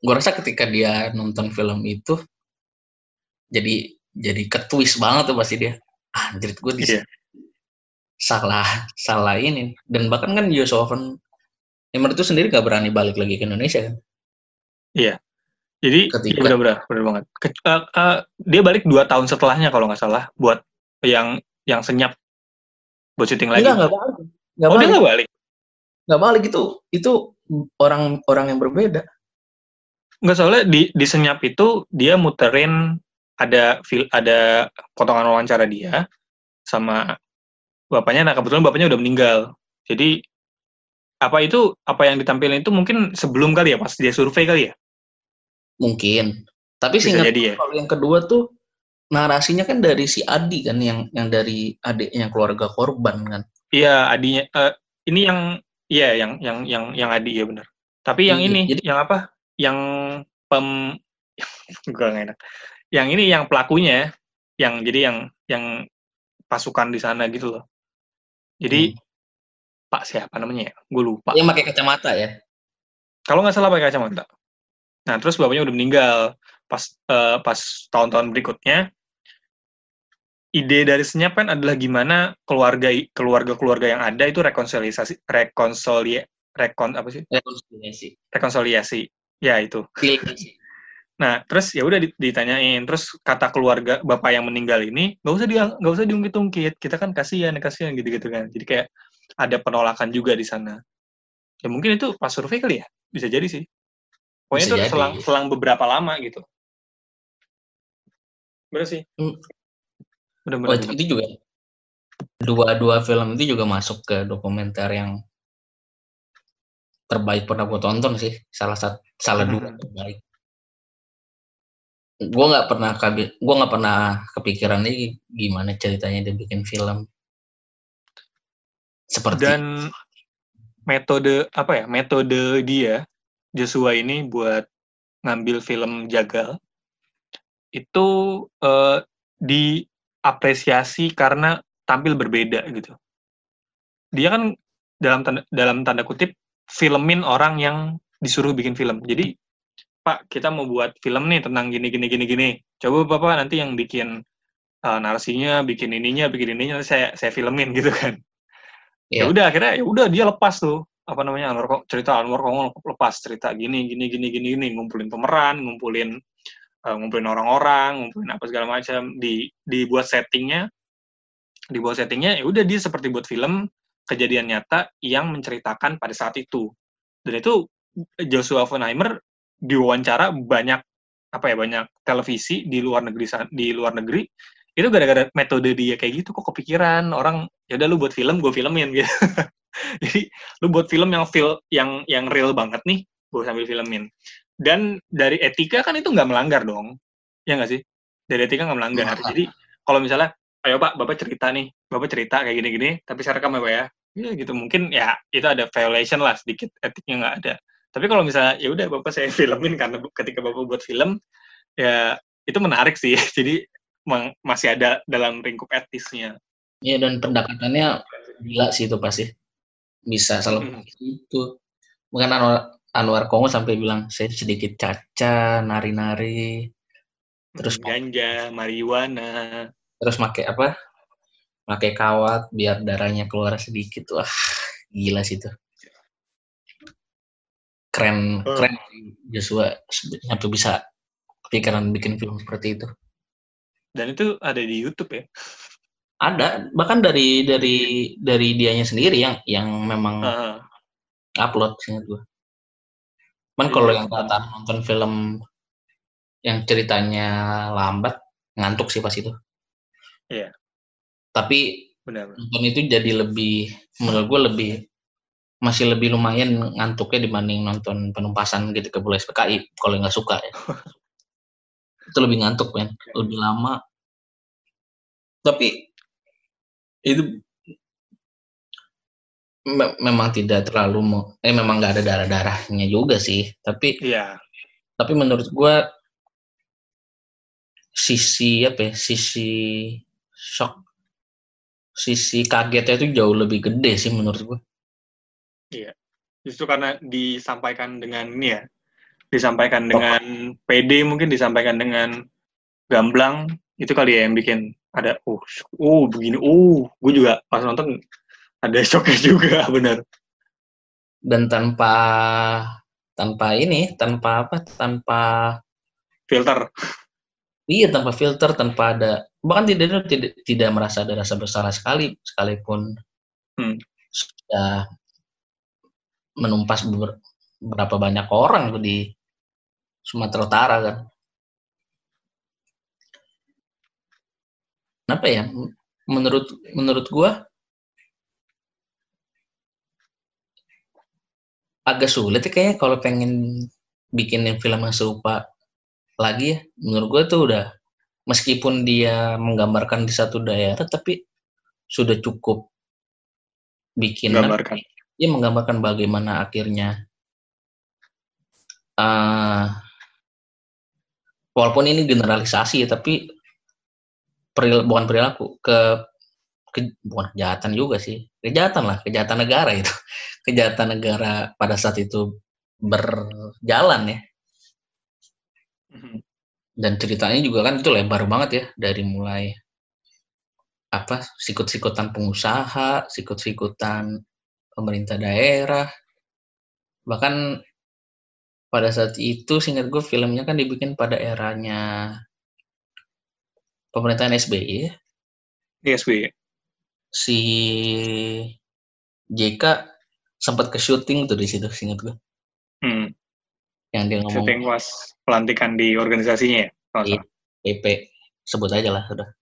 gue rasa ketika dia nonton film itu jadi jadi ketwist banget tuh pasti dia. Ah anjir gue di yeah salah salah ini. Dan bahkan kan Yosofen Neymar itu sendiri gak berani balik lagi ke Indonesia kan? Iya. Jadi Ketika, iya benar-benar benar banget. Ke, uh, uh, dia balik dua tahun setelahnya kalau nggak salah buat yang yang senyap buat syuting lagi. Enggak nggak balik. Nggak oh balik. dia nggak balik? Nggak balik itu itu orang orang yang berbeda. Nggak soalnya di di senyap itu dia muterin ada fil ada potongan wawancara dia sama bapaknya nah kebetulan bapaknya udah meninggal. Jadi apa itu apa yang ditampilkan itu mungkin sebelum kali ya pas dia survei kali ya? Mungkin. Tapi sih ya. kalau yang kedua tuh narasinya kan dari si Adi kan yang yang dari adiknya keluarga korban kan. Iya adinya uh, ini yang iya yang yang yang yang Adi ya benar. Tapi yang iya, ini jadi, yang apa? Yang pem gue enak. Yang ini yang pelakunya yang jadi yang yang pasukan di sana gitu loh jadi hmm. Pak siapa namanya ya? Gue lupa. Yang pakai kacamata ya? Kalau nggak salah pakai kacamata. Nah terus bapaknya udah meninggal. Pas uh, pas tahun-tahun berikutnya, ide dari senyap kan adalah gimana keluarga keluarga keluarga yang ada itu rekonsiliasi rekonsilia rekon apa sih rekonsiliasi rekonsiliasi ya itu Nah, terus ya udah ditanyain, terus kata keluarga bapak yang meninggal ini nggak usah dia nggak usah diungkit-ungkit, kita kan kasihan kasihan gitu-gitu kan. Jadi kayak ada penolakan juga di sana. Ya mungkin itu pas survei kali ya, bisa jadi sih. Pokoknya Bisa itu jadi. selang, selang beberapa lama gitu. Bener sih. Hmm. Bener, Oh, bener, itu, bener. itu juga dua-dua film itu juga masuk ke dokumenter yang terbaik pernah gue tonton sih. Salah satu salah dua Mhm. terbaik. Gue nggak pernah gua nggak pernah kepikiran nih gimana ceritanya dia bikin film seperti Dan metode apa ya? Metode dia Joshua ini buat ngambil film jagal itu eh, diapresiasi karena tampil berbeda gitu. Dia kan dalam tanda, dalam tanda kutip filmin orang yang disuruh bikin film. Jadi Pak kita mau buat film nih tentang gini gini gini gini. Coba Bapak nanti yang bikin eh, narasinya, bikin ininya, bikin ininya nanti saya saya filmin gitu kan. ya ya, udah akhirnya ya udah dia lepas tuh apa namanya Anwar cerita Anwar Kongol lepas cerita gini gini gini gini gini ngumpulin pemeran ngumpulin eh, ngumpulin orang-orang ngumpulin apa segala macam di dibuat settingnya dibuat settingnya ya udah dia seperti buat film kejadian nyata yang menceritakan pada saat itu dan itu Joshua Oppenheimer diwawancara banyak apa ya banyak televisi di luar negeri di luar negeri itu gara-gara metode dia kayak gitu kok kepikiran orang ya udah lu buat film gue filmin gitu. Jadi lu buat film yang feel yang yang real banget nih gue sambil filmin. Dan dari etika kan itu nggak melanggar dong ya nggak sih? Dari etika nggak melanggar. Nggak. jadi kalau misalnya ayo pak bapak cerita nih bapak cerita kayak gini-gini tapi saya rekam ya pak ya. Ya gitu. Mungkin ya itu ada violation lah sedikit etiknya nggak ada tapi kalau misalnya ya udah bapak saya filmin karena ketika bapak buat film ya itu menarik sih. Jadi masih ada dalam lingkup etisnya. Ya dan pendekatannya gila sih itu pasti. Bisa salah Mhm. itu bukan Anwar, Anwar Kongo sampai bilang saya sedikit caca nari-nari. Terus- ganja marijuana. Terus pakai apa? Pakai kawat biar darahnya keluar sedikit. Wah gila sih itu keren Hmm. keren Joshua sampai bisa kepikiran bikin film seperti itu dan itu ada di YouTube ya ada bahkan dari dari dari dianya sendiri yang yang memang Heeh. upload seingat gue cuman Iya, kalau iya. yang kata nonton film yang ceritanya lambat ngantuk sih pas itu Iya. tapi benar nonton itu jadi lebih menurut gue lebih masih lebih lumayan ngantuknya dibanding nonton penumpasan gitu ke Bola SPKI kalau nggak suka ya. Itu lebih ngantuk men. Lebih lama. Tapi itu me- memang tidak terlalu mau eh memang nggak ada darah darahnya juga sih. Tapi iya. tapi menurut gue sisi apa ya sisi shock sisi kagetnya itu jauh lebih gede sih menurut gue justru karena disampaikan dengan ini ya. Disampaikan dengan PD mungkin disampaikan dengan gamblang itu kali ya yang bikin ada oh oh begini oh. Gue juga pas nonton ada shocknya juga benar dan tanpa tanpa ini tanpa apa tanpa filter. Iya tanpa filter tanpa ada bahkan tidak tidak tidak merasa ada rasa bersalah sekali sekalipun Hmm. sudah menumpas berapa banyak orang di Sumatera Utara kan. Kenapa ya? Menurut menurut gua agak sulit ya kayaknya kalau pengen bikin film yang serupa lagi ya. Menurut gua tuh udah meskipun dia menggambarkan di satu daerah tapi sudah cukup bikin dia menggambarkan bagaimana akhirnya eh walaupun ini generalisasi tapi peril, bukan perilaku ke, ke bukan kejahatan juga sih. Kejahatan lah kejahatan negara itu. Kejahatan negara pada saat itu berjalan ya. Mhm. dan ceritanya juga kan itu lebar banget ya dari mulai apa sikut-sikutan pengusaha sikut-sikutan pemerintah daerah bahkan pada saat itu singkat gue filmnya kan dibikin pada eranya pemerintahan SBY ya. di SBY si JK sempat ke syuting tuh di situ, ingat gue. Hmm. Yang dia ngomong Syuting was pelantikan di organisasinya ya? nggak Iya. PP, sebut aja lah udah. salah.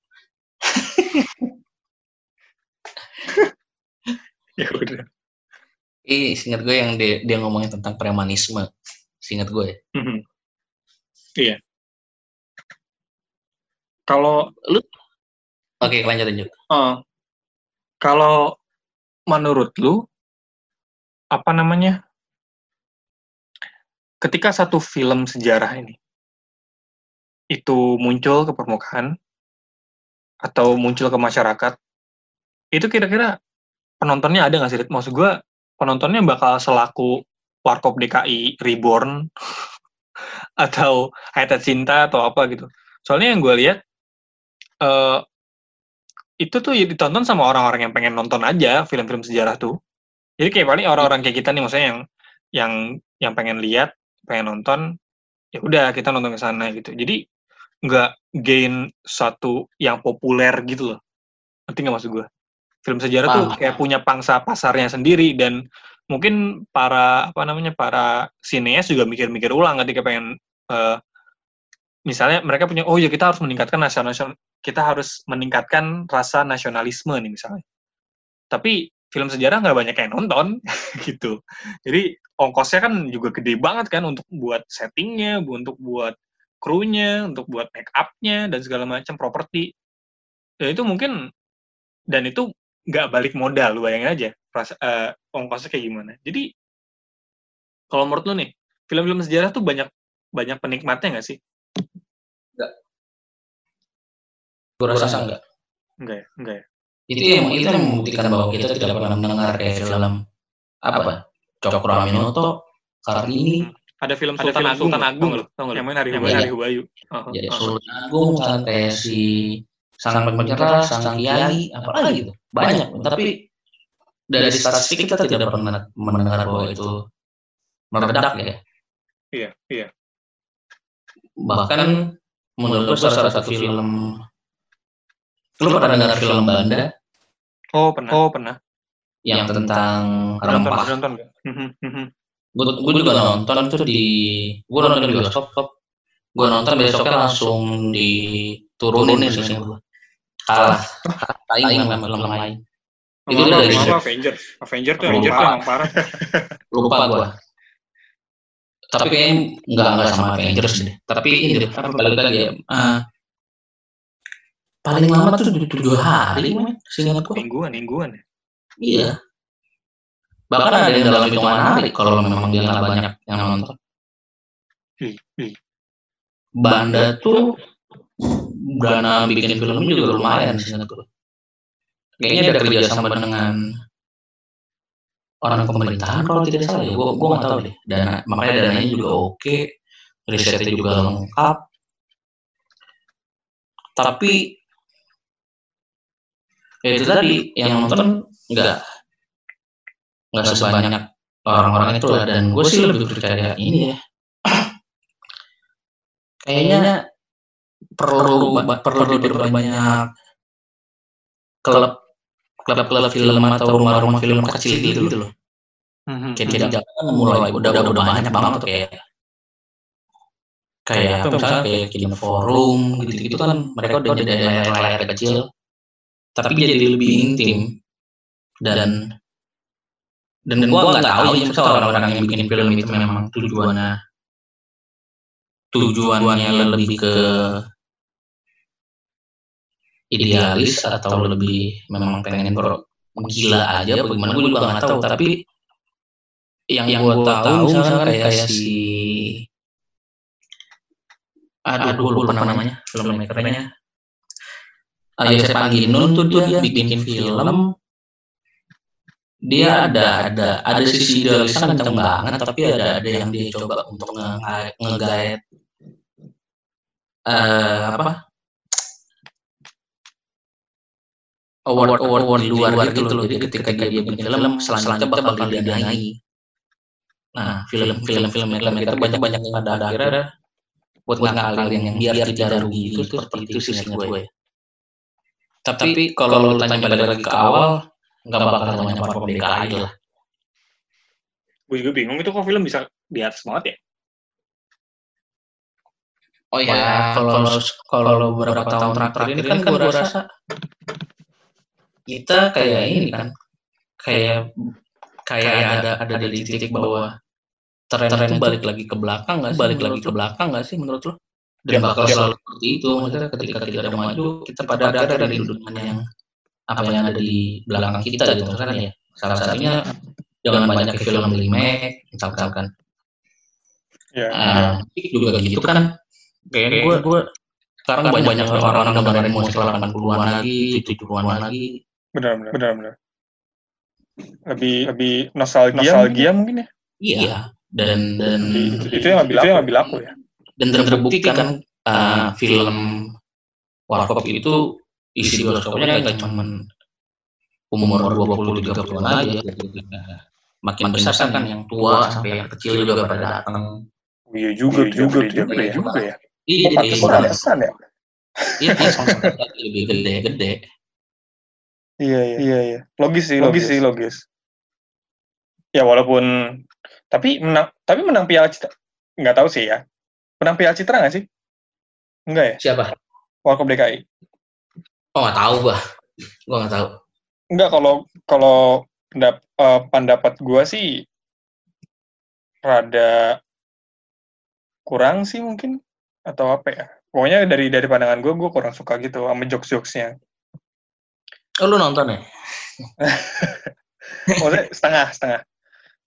Ya udah. Ih, ingat gue yang dia, dia ngomongin tentang premanisme. Ingat gue. ya. Mhm. Iya. Kalau Oke, lanjut lanjut. eh, kalau menurut lu apa namanya? Ketika satu film sejarah ini itu muncul ke permukaan atau muncul ke masyarakat, itu kira-kira penontonnya ada nggak sih? Maksud gue penontonnya bakal selaku Warkop DKI Reborn atau Hayatat Cinta atau apa gitu. Soalnya yang gue lihat eh itu tuh ya ditonton sama orang-orang yang pengen nonton aja film-film sejarah tuh. Jadi kayak paling orang-orang kayak kita nih maksudnya yang yang yang pengen lihat, pengen nonton, ya udah kita nonton ke sana gitu. Jadi nggak gain satu yang populer gitu loh. Ngerti nggak maksud gue? Film sejarah tuh Paham. kayak punya pangsa pasarnya sendiri dan mungkin para apa namanya para sineas juga mikir-mikir ulang ketika pengen eh, misalnya mereka punya oh ya kita harus meningkatkan nasional kita harus meningkatkan rasa nasionalisme nih misalnya. Tapi film sejarah nggak banyak yang nonton gitu. Jadi ongkosnya kan juga gede banget kan untuk buat settingnya untuk buat krunya untuk buat make upnya dan segala macam properti. Ya itu mungkin dan itu nggak balik modal lu bayangin aja rasa eh, ongkosnya kayak gimana. Jadi kalau menurut lu nih film-film sejarah tuh banyak banyak penikmatnya nggak sih? Gue rasa enggak. enggak ya? Enggak ya? Itu yang itu yang membuktikan bahwa kita tidak pernah mendengar kayak film apa? Cokro Aminoto, Kartini, ada film Sultan film Agung. Sultan Agung tau lo, nggak? tau nggak yang main Hari Hubayu. Heeh, ya. Sultan Agung, kayak si Sang Penyerah, Sang Kiai, apa lagi gitu. Banyak, tapi dari statistik kita tidak pernah mendengar bahwa itu meledak ya. iya iya. Bahkan menurut salah satu film lu pernah dengar film Banda? Oh pernah oh pernah. yang tentang nonton rempah. Nonton nggak? Mhm, mhm. gue juga nonton tuh di gue nonton di bioskop gue nonton besoknya langsung diturunin sih gue kalah saing sama film lain Itu dari- apa Avengers Avengers tuh Lupa. Avengers tuh emang parah lupa gue tapi kayaknya nggak nggak sama Avengers deh tapi ini deh apa balik lagi ya ah, paling lama tuh tujuh hari seingat mingguan mingguan ya iya bahkan ada yang dalam hitungan hari kalau memang dia nggak banyak yang nonton. Banda tuh dana bikin film juga lumayan sih gue. Kayaknya ada kerjasama dengan orang pemerintahan kalau tidak salah ya. Gue gue nggak tahu deh. Dana makanya dananya juga oke, risetnya juga lengkap. Tapi ya itu tadi yang nonton nggak nggak sebanyak orang-orang itu lah dan gue sih lebih percaya ini ya kayaknya perlu perlu diperbanyak. klub klub klub film atau rumah-rumah film kecil gitu, gitu loh. Mhm, kayak. Jakarta kan mulai udah udah banyak banget tuh. kayak kayak apa misalnya kayak Kino Forum gitu-gitu kan mereka udah jadi layar-layar kecil. tapi jadi lebih intim. dan dan gua nggak tahu ya misalnya orang-orang yang bikin film itu memang tujuannya tujuannya lebih ke idealis atau lebih memang pengen ber gila aja apa gimana gue juga nggak tahu. tapi yang, yang gue tahu misalkan kayak si aduh gue lupa namanya. filmmakernya Ah, Yosef Angginun tuh dia bikin film. dia ada ada. Ada sisi idealisnya kenceng banget tapi ada ada yang dia coba untuk nge- nge-guide eh apa award award award di luar gitu loh jadi ketika dia bikin film selanjutnya bakal didanai nah film film film film kita banyak banyak yang pada akhirnya buat ngakalin yang biar tidak rugi itu seperti itu sih gue tapi kalau lu tanya balik lagi ke awal nggak bakal banyak warkop DKI lah. Gue juga bingung itu kok film bisa di atas banget ya? Oh ya, kalau kalau beberapa tahun terakhir ini kan gue rasa kita kayak ini kan, kayak kayak ada ada di titik bawah tren itu balik lagi ke belakang nggak sih? Balik lagi ke belakang nggak sih menurut lo? Dan bakal selalu seperti itu. Maksudnya ketika kita ada maju, kita pada ada dari dudukan yang apa yang ada di belakang kita gitu kan ya. Salah satunya jangan banyak ke film remake, misalkan. Ya, uh, ya. juga gitu kan. Kayaknya gue gue sekarang banyak, banyak orang-orang gambarin musik 80-an lagi, 70-an lagi. Benar, benar, benar, benar. Lebih lebih nostalgia, nostalgia mungkin ya? Iya, dan dan itu, itu yang lebih itu yang lebih laku ya. Dan terbukti kan uh, film Warkop itu isi bioskopnya nggak cuma umur 20 30 puluh aja gitu. Makin besar kan yang tua sampai yang kecil juga pada datang. Iya juga, iya juga, juga, juga, juga ya. Iya, jadi pantesan ya. Iya, iya, lebih gede-gede. Iya, iya, iya, iya. Logis sih, logis, sih, logis. Ya walaupun tapi menang tapi menang Piala Citra nggak tahu sih ya. Menang Piala Citra nggak sih? Enggak ya? Siapa? Warkop DKI. Oh nggak tahu bah. Gua nggak tahu. Enggak kalau kalau pendap, uh, pendapat gua sih rada kurang sih mungkin atau apa ya pokoknya dari dari pandangan gue gue kurang suka gitu sama jokes jokesnya oh lu nonton ya? Maksudnya setengah setengah.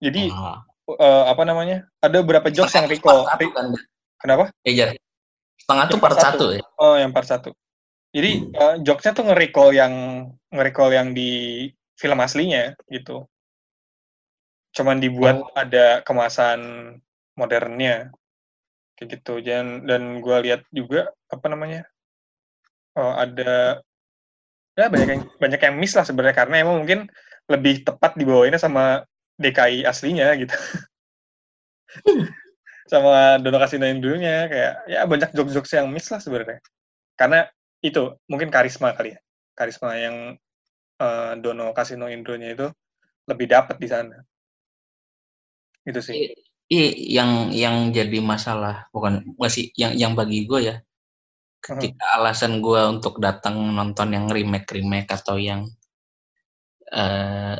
Jadi uh, apa namanya? Ada beberapa jokes yang recall? kan? kenapa? Iya setengah tuh part satu. ya? Oh yang part satu. Jadi hmm. uh, jokesnya tuh nge-recall yang nge-recall yang di film aslinya gitu. Cuman dibuat oh. ada kemasan modernnya. Kayak gitu. Dan dan gue lihat juga apa namanya? Oh, ada ya banyak yang banyak yang miss lah sebenarnya karena emang mungkin lebih tepat dibawainnya sama DKI aslinya gitu. Sama Dono Kasino dulunya kayak ya banyak jokes-jokes yang miss lah sebenarnya. Karena itu mungkin karisma kali ya. Karisma yang uh, Dono Kasino Indonya itu lebih dapat di sana. Itu sih. Iya, yang yang jadi masalah bukan masih yang yang bagi gue ya ketika uh alasan gue untuk datang nonton yang remake remake atau yang uh,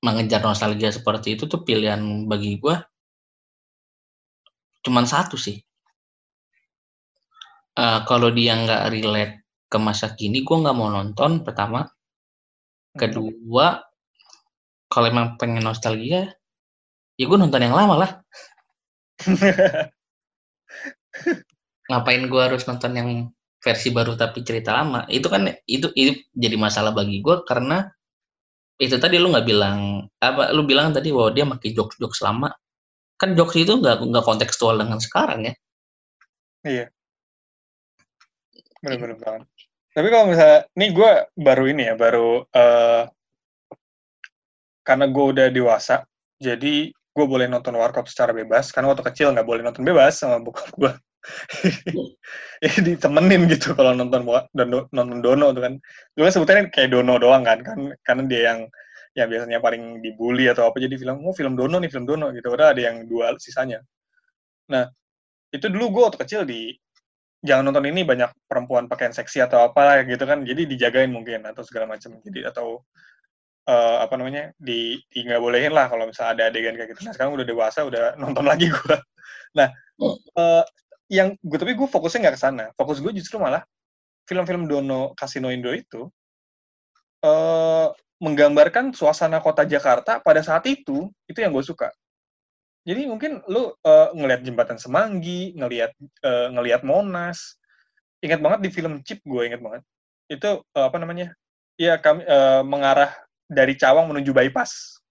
mengejar nostalgia seperti itu tuh pilihan bagi gue cuman satu sih. Uh, kalau dia nggak relate ke masa kini gue nggak mau nonton pertama. Kedua kalau emang pengen nostalgia ya gue nonton yang lama lah ngapain gue harus nonton yang versi baru tapi cerita lama? Itu kan itu itu jadi masalah bagi gue karena itu tadi lu nggak bilang apa lu bilang tadi bahwa dia pakai jokes jokes lama. Kan jokes itu nggak nggak kontekstual dengan sekarang ya. Iya. Benar-benar banget. Tapi kalau misalnya ini gue baru ini ya baru uh, karena gue udah dewasa jadi gue boleh nonton warkop secara bebas karena waktu kecil nggak boleh nonton bebas sama bokap gue ya ditemenin gitu kalau nonton dono, nonton dono tuh kan. Gue kan sebutnya kayak dono doang kan kan karena dia yang yang biasanya paling dibully atau apa jadi film oh film dono nih film dono gitu. Udah ada yang dua sisanya. Nah itu dulu gue waktu kecil di jangan nonton ini banyak perempuan pakaian seksi atau apa gitu kan. Jadi dijagain mungkin atau segala macam jadi atau uh, apa namanya di nggak bolehin lah kalau misalnya ada adegan kayak gitu. Nah sekarang udah dewasa udah nonton lagi gue. Nah uh, yang gue tapi gue fokusnya nggak ke sana. Fokus gue justru malah film-film Dono Kasino Indo itu uh, menggambarkan suasana kota Jakarta pada saat itu itu yang gue suka. Jadi mungkin lu uh, ngelihat jembatan Semanggi, ngelihat uh, ngelihat Monas. Ingat banget di film Chip gue ingat banget. Itu uh, apa namanya? Ya kami uh, mengarah dari Cawang menuju bypass.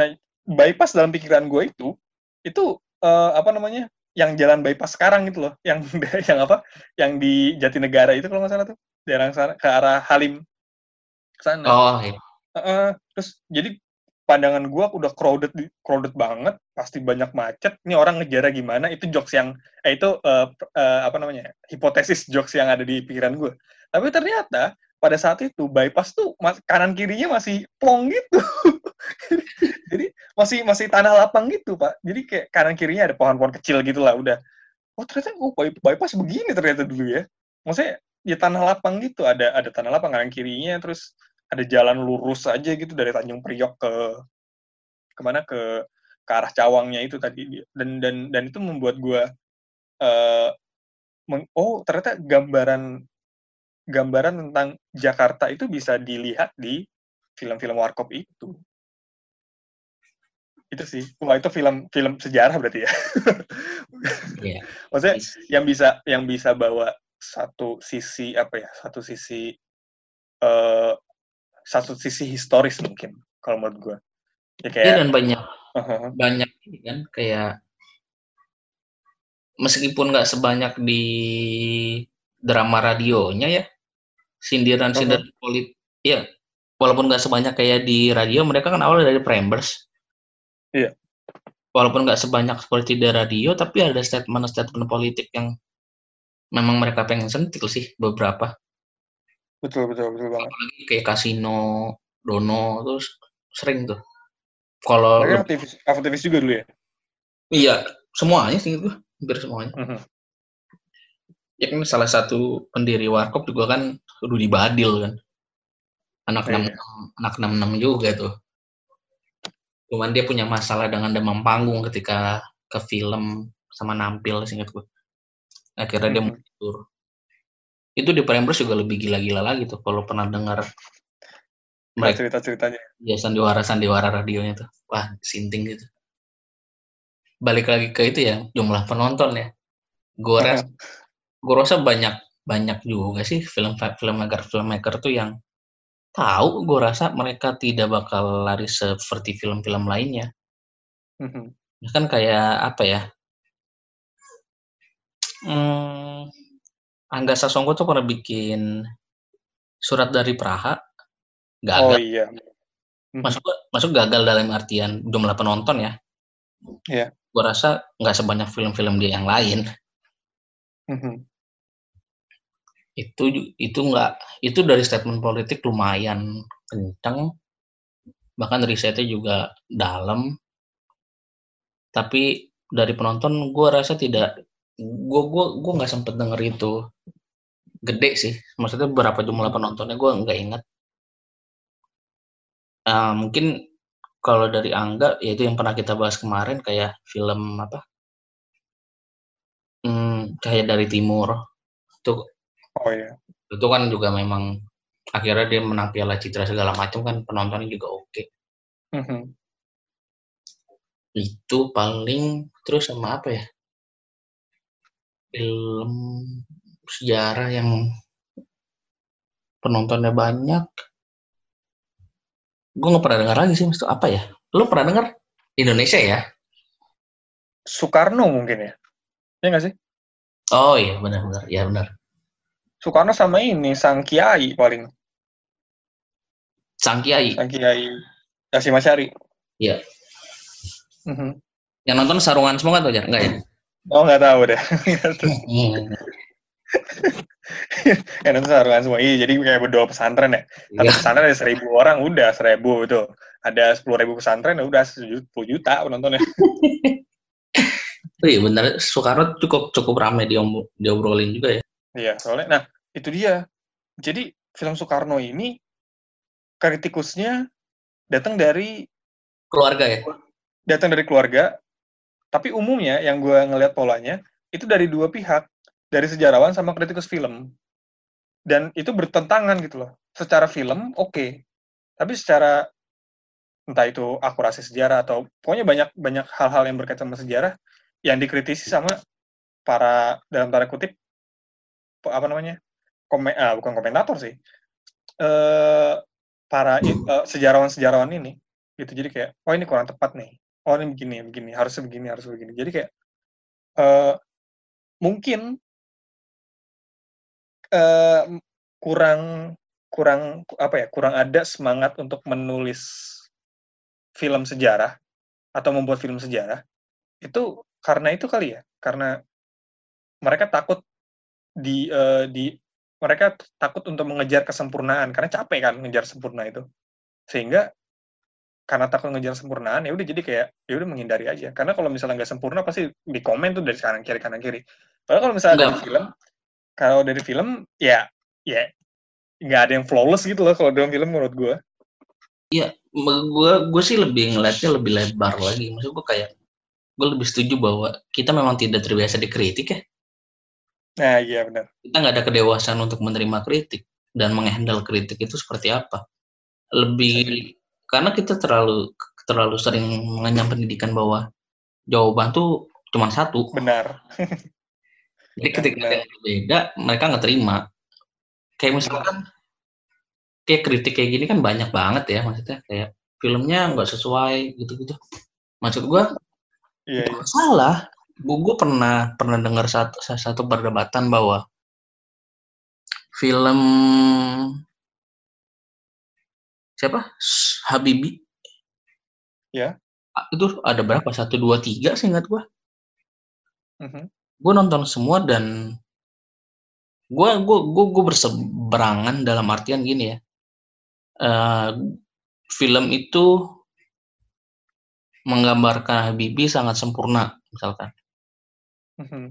Nah, bypass dalam pikiran gue itu itu uh, apa namanya? yang jalan bypass sekarang gitu loh, yang yang apa? Yang di Jatinegara itu kalau nggak salah tuh, daerah sana ke arah Halim sana. Oh, iya. Uh, terus jadi pandangan gue udah crowded crowded banget, pasti banyak macet. Ini orang ngejar gimana? Itu jokes yang eh itu uh, uh, apa namanya? hipotesis jokes yang ada di pikiran gue. Tapi ternyata pada saat itu bypass tuh kanan kirinya masih plong gitu. jadi masih masih tanah lapang gitu pak. Jadi kayak kanan kirinya ada pohon-pohon kecil gitu lah udah. Oh ternyata oh bypass begini ternyata dulu ya. Maksudnya ya tanah lapang gitu ada ada tanah lapang kanan kirinya terus ada jalan lurus aja gitu dari Tanjung Priok ke ke mana ke ke arah Cawangnya itu tadi dan dan dan itu membuat gue uh, oh ternyata gambaran gambaran tentang Jakarta itu bisa dilihat di film-film Warkop itu. Itu sih. Wah, itu film film sejarah berarti ya. Yeah. Maksudnya yang bisa yang bisa bawa satu sisi apa ya? Satu sisi uh, satu sisi historis mungkin kalau menurut gue. Ya kayak ya, dan banyak uh-huh. banyak ini kan kayak meskipun nggak sebanyak di drama radionya ya sindiran-sindiran uh-huh. politik ya walaupun nggak sebanyak kayak di radio mereka kan awalnya dari Prambors iya. Walaupun nggak sebanyak seperti di radio tapi ada statement-statement politik yang memang mereka pengen sentil sih beberapa. Betul betul betul banget. Apalagi kayak kasino dono terus sering tuh. Kalau aktivis aktivis juga dulu ya? Iya semuanya sih itu hampir semuanya. Uh-huh. Ya kan salah satu pendiri warkop juga kan Rudi Badil kan. Anak enam yeah. anak enam enam juga tuh. Cuman dia punya masalah dengan demam panggung ketika ke film sama nampil singkat gue akhirnya dia hmm. mundur itu di Prambors juga lebih gila-gila lagi tuh kalau pernah dengar mereka cerita ceritanya ya sandiwara sandiwara radionya tuh. Wah sinting gitu. Balik lagi ke itu ya jumlah penonton ya. Gue rasa gue rasa banyak banyak juga sih film filmmaker filmmaker tuh yang tahu gue rasa mereka tidak bakal lari seperti film-film lainnya mm-hmm. kan kayak apa ya hmm, Angga Sasongko tuh pernah bikin surat dari Praha gagal. Oh iya. Mhm. Masuk masuk gagal dalam artian jumlah penonton ya. Iya. Gue rasa nggak sebanyak film-film dia yang lain. Mm-hmm. Itu itu nggak itu dari statement politik lumayan kencang. Bahkan risetnya juga dalam. Tapi dari penonton gue rasa tidak gue gue gue nggak sempet denger itu. Gede sih. Maksudnya berapa jumlah penontonnya gue nggak ingat. Uh, mungkin kalau dari Angga yaitu yang pernah kita bahas kemarin kayak film apa? Hmm, kayak dari timur. Itu oh ya itu kan juga memang akhirnya dia menang piala citra segala macam kan penontonnya juga oke. Okay. mm -hmm. itu paling terus sama apa ya? Film sejarah yang penontonnya banyak. Gue nggak pernah dengar lagi sih itu apa ya? Lo pernah dengar? Indonesia ya? Soekarno mungkin ya? Ya nggak sih? Oh iya benar-benar. Ya benar Soekarno sama ini sang kiai paling. Sang kiai. Sang kiai. Kasih Masyari iya. Mm-hmm. yang nonton sarungan semua kan tuh enggak ya? Oh nggak tahu deh. Ya nanti sarukan semua. Iya jadi kayak berdoa pesantren ya. Tapi iya. pesantren ada seribu orang udah seribu itu ada sepuluh ribu pesantren ya udah sepuluh juta penontonnya. Iya benar. Soekarno cukup cukup ramai diobrolin juga ya. Iya soalnya nah itu dia. Jadi film Soekarno ini kritikusnya datang dari keluarga ya? Datang dari keluarga tapi umumnya yang gue ngelihat polanya itu dari dua pihak dari sejarawan sama kritikus film. Dan itu bertentangan gitu loh. Secara film oke. Okay. tapi secara entah itu akurasi sejarah atau pokoknya banyak banyak hal-hal yang berkaitan sama sejarah yang dikritisi sama para dalam tanda kutip apa namanya Komen, ah, bukan komentator sih. Eh, para uh, sejarawan-sejarawan ini gitu. Jadi kayak oh ini kurang tepat nih. Oh ini begini begini harusnya begini harus begini. Jadi kayak uh, mungkin uh, kurang kurang apa ya kurang ada semangat untuk menulis film sejarah atau membuat film sejarah itu karena itu kali ya. Karena mereka takut di uh, di mereka takut untuk mengejar kesempurnaan karena capek kan mengejar sempurna itu. Sehingga karena takut ngejar sempurnaan ya udah jadi kayak ya udah menghindari aja. Karena kalau misalnya nggak sempurna pasti di komen tuh dari kanan kiri kanan kiri. Padahal kalau misalnya dari film kalau dari film ya ya nggak ada yang flawless gitu loh kalau dalam film menurut gue Iya, gue gue sih lebih ngeliatnya lebih lebar lagi. Maksud gue kayak gue lebih setuju bahwa kita memang tidak terbiasa dikritik ya. Nah iya benar. Kita nggak ada kedewasaan untuk menerima kritik dan menghandle kritik itu seperti apa. Lebih karena kita terlalu terlalu sering mengenyam pendidikan bahwa jawaban tuh cuma satu. Benar. Jadi ketika ada yang berbeda, mereka nggak terima. Kayak misalkan kayak kritik kayak gini kan banyak banget ya maksudnya kayak filmnya nggak sesuai gitu-gitu maksud gue iya, iya. salah gue, pernah pernah dengar satu satu perdebatan bahwa film siapa? Habibi? Ya. Itu ada berapa? Satu dua tiga sih ingat gue mm -hmm. gue nonton semua dan gue gue gue gue berseberangan dalam artian gini ya. Uh, film itu menggambarkan Habibie sangat sempurna misalkan. Mm-hmm.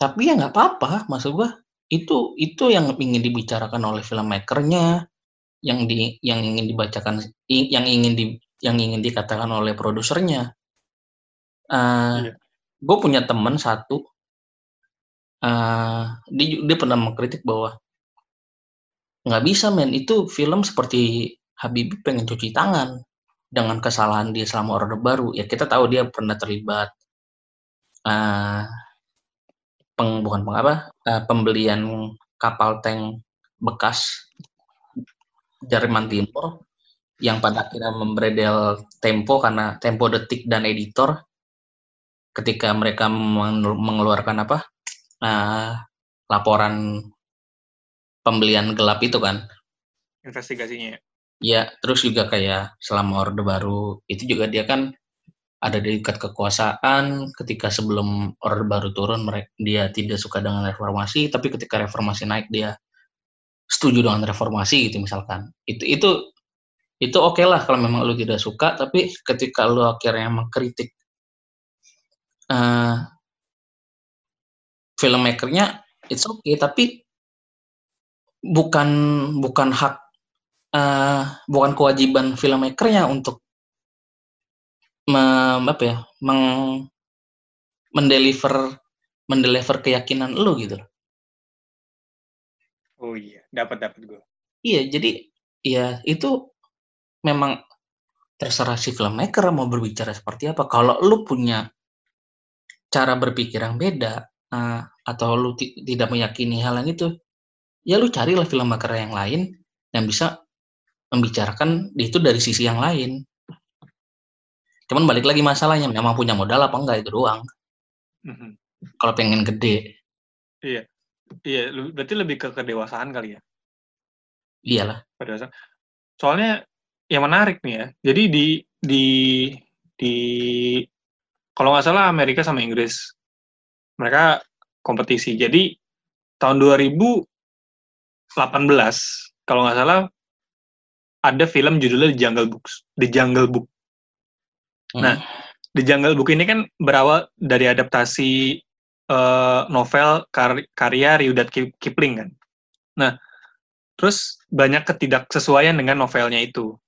Tapi ya nggak apa-apa, maksud gua itu itu yang ingin dibicarakan oleh filmmakernya, yang di yang ingin dibacakan, yang ingin di yang ingin dikatakan oleh produsernya. Uh, yeah. Gue punya teman satu, uh, dia dia pernah mengkritik bahwa nggak bisa men itu film seperti Habibie pengen cuci tangan dengan kesalahan dia selama Orde Baru ya kita tahu dia pernah terlibat uh, peng, bukan peng apa uh, pembelian kapal tank bekas Jerman Timur yang pada akhirnya membredel Tempo karena Tempo Detik dan editor ketika mereka mengeluarkan apa uh, laporan pembelian gelap itu kan. Investigasinya. Ya, terus juga kayak selama Orde Baru itu juga dia kan ada di dekat kekuasaan ketika sebelum Orde Baru turun mereka dia tidak suka dengan reformasi tapi ketika reformasi naik dia setuju dengan reformasi gitu misalkan. Itu itu itu oke okay lah kalau memang lu tidak suka tapi ketika lu akhirnya mengkritik uh, filmmakernya it's okay tapi bukan bukan hak uh, bukan kewajiban filmmakernya untuk me, apa ya meng mendeliver mendeliver keyakinan lu gitu Oh iya, dapat dapat gue. Iya, jadi ya itu memang terserah si filmmaker mau berbicara seperti apa. Kalau lu punya cara berpikir yang beda uh, atau lu tidak meyakini hal yang itu, ya lu carilah film makar yang lain yang bisa membicarakan itu dari sisi yang lain. Cuman balik lagi masalahnya, memang punya modal apa enggak itu doang. Mm-hmm. Kalau pengen gede. Iya, iya, berarti lebih ke kedewasaan kali ya. Iyalah. Pada Soalnya yang menarik nih ya, jadi di di di kalau nggak salah Amerika sama Inggris mereka kompetisi. Jadi tahun 2000 18 kalau nggak salah ada film judulnya The Jungle Books, The Jungle Book. Hmm. Nah, The Jungle Book ini kan berawal dari adaptasi uh, novel kar karya Rudyard Kipling kan. Nah, terus banyak ketidaksesuaian dengan novelnya itu,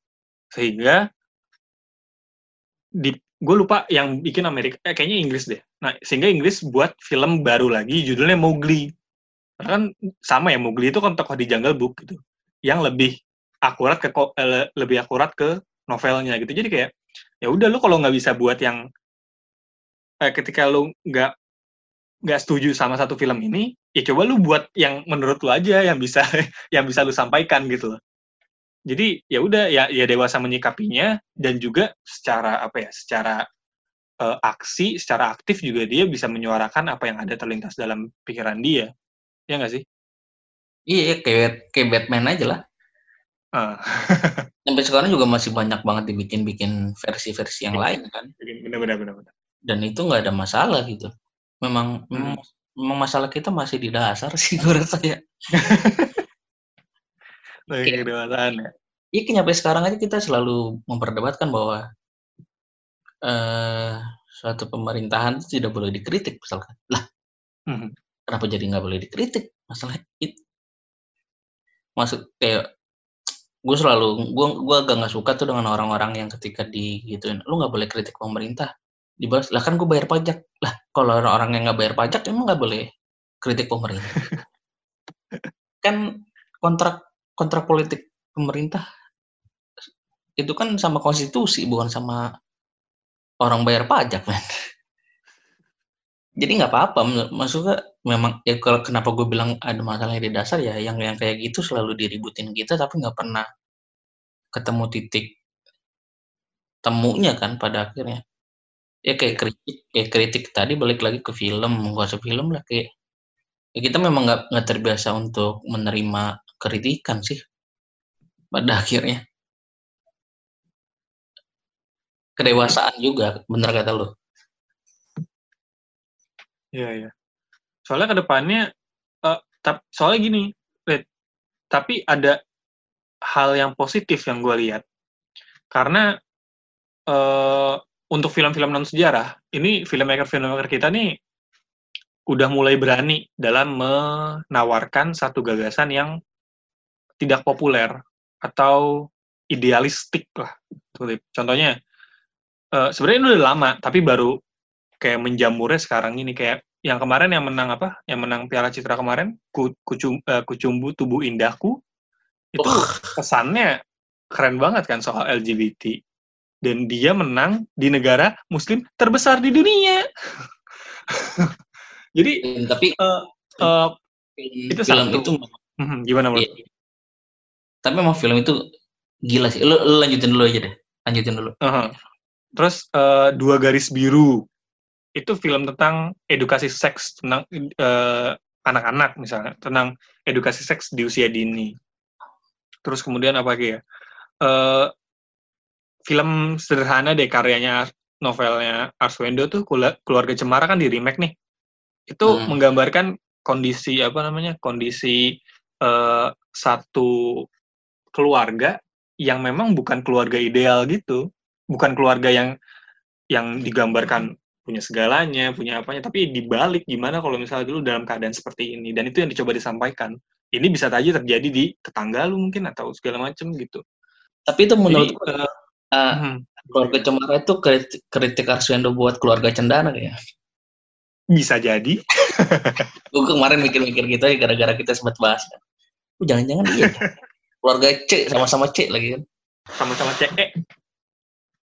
sehingga di gue lupa yang bikin Amerika, eh, kayaknya Inggris deh. Nah, sehingga Inggris buat film baru lagi judulnya Mowgli kan sama ya Mowgli itu kan tokoh di Jungle Book gitu yang lebih akurat ke eh, lebih akurat ke novelnya gitu jadi kayak ya udah lu kalau nggak bisa buat yang eh, ketika lu nggak nggak setuju sama satu film ini ya coba lu buat yang menurut lu aja yang bisa yang bisa lu sampaikan gitu loh jadi ya udah ya ya dewasa menyikapinya dan juga secara apa ya secara uh, aksi secara aktif juga dia bisa menyuarakan apa yang ada terlintas dalam pikiran dia Ya nggak sih? Iya, kayak kayak Batman aja lah. Uh. Sampai sekarang juga masih banyak banget dibikin-bikin versi-versi yang lain kan. Benar-benar benar. Dan itu nggak ada masalah gitu. Memang, hmm. memang masalah kita masih di dasar sih gue rasa ya. Lagi kedewasaan ya. Iya, nyampe sekarang aja kita selalu memperdebatkan bahwa eh suatu pemerintahan itu tidak boleh dikritik misalkan. Lah, Mhm. kenapa jadi nggak boleh dikritik? Masalah itu. Maksud kayak gue selalu gue gue agak nggak suka tuh dengan orang-orang yang ketika di gituin lu nggak boleh kritik pemerintah dibalas lah kan gue bayar pajak. Lah kalau orang-orang yang nggak bayar pajak emang nggak boleh kritik pemerintah? Kan kontrak kontrak politik pemerintah itu kan sama konstitusi bukan sama orang bayar pajak men jadi nggak apa-apa maksudnya memang ya kalau kenapa gue bilang ada masalah di dasar ya yang yang kayak gitu selalu diributin kita tapi nggak pernah ketemu titik temunya kan pada akhirnya. Ya kayak kritik kayak kritik tadi balik lagi ke film usah film lah kayak ya kita memang nggak nggak terbiasa untuk menerima kritikan sih pada akhirnya. Kedewasaan juga bener kata lu Iya, iya. Soalnya ke depannya, eh, tap- soalnya gini, Red, tapi ada hal yang positif yang gue lihat. Karena eh, untuk film-film non sejarah, ini filmmaker-filmmaker kita nih udah mulai berani dalam menawarkan satu gagasan yang tidak populer atau idealistik lah. Contohnya, eh, sebenarnya ini udah lama, tapi baru kayak menjamurnya sekarang ini kayak yang kemarin yang menang apa? Yang menang Piala Citra kemarin, Ku- Kucum, eh, Kucumbu Tubuh Indahku, itu Wah. kesannya keren banget kan soal LGBT. Dan dia menang di negara Muslim terbesar di dunia. Jadi tapi eh, eh, itu film satu. itu hmm, gimana menurut? Iya. Tapi emang film itu gila sih. Lu, lu lanjutin dulu aja deh. Lanjutin dulu. Aha. Terus eh, dua garis biru itu film tentang edukasi seks tentang eh, anak-anak misalnya tentang edukasi seks di usia dini. Terus kemudian apa lagi ya? Eh, film sederhana deh karyanya novelnya Arswendo tuh keluarga Cemara kan di remake nih. Itu Hmm. menggambarkan kondisi apa namanya? Kondisi eh, satu keluarga yang memang bukan keluarga ideal gitu. Bukan keluarga yang yang digambarkan punya segalanya, punya apanya, tapi dibalik gimana kalau misalnya dulu dalam keadaan seperti ini dan itu yang dicoba disampaikan. Ini bisa saja terjadi di tetangga lu mungkin atau segala macam gitu. Tapi itu menurut Jadi, gua, eh, eh, hmm, keluarga Cemara itu kritik, kritik Arswendo buat keluarga Cendana kayaknya. bisa jadi. Gue kemarin mikir-mikir gitu ya gara-gara kita sempat bahas kan. Jangan-jangan iya. keluarga C sama-sama C lagi kan. sama-sama CE.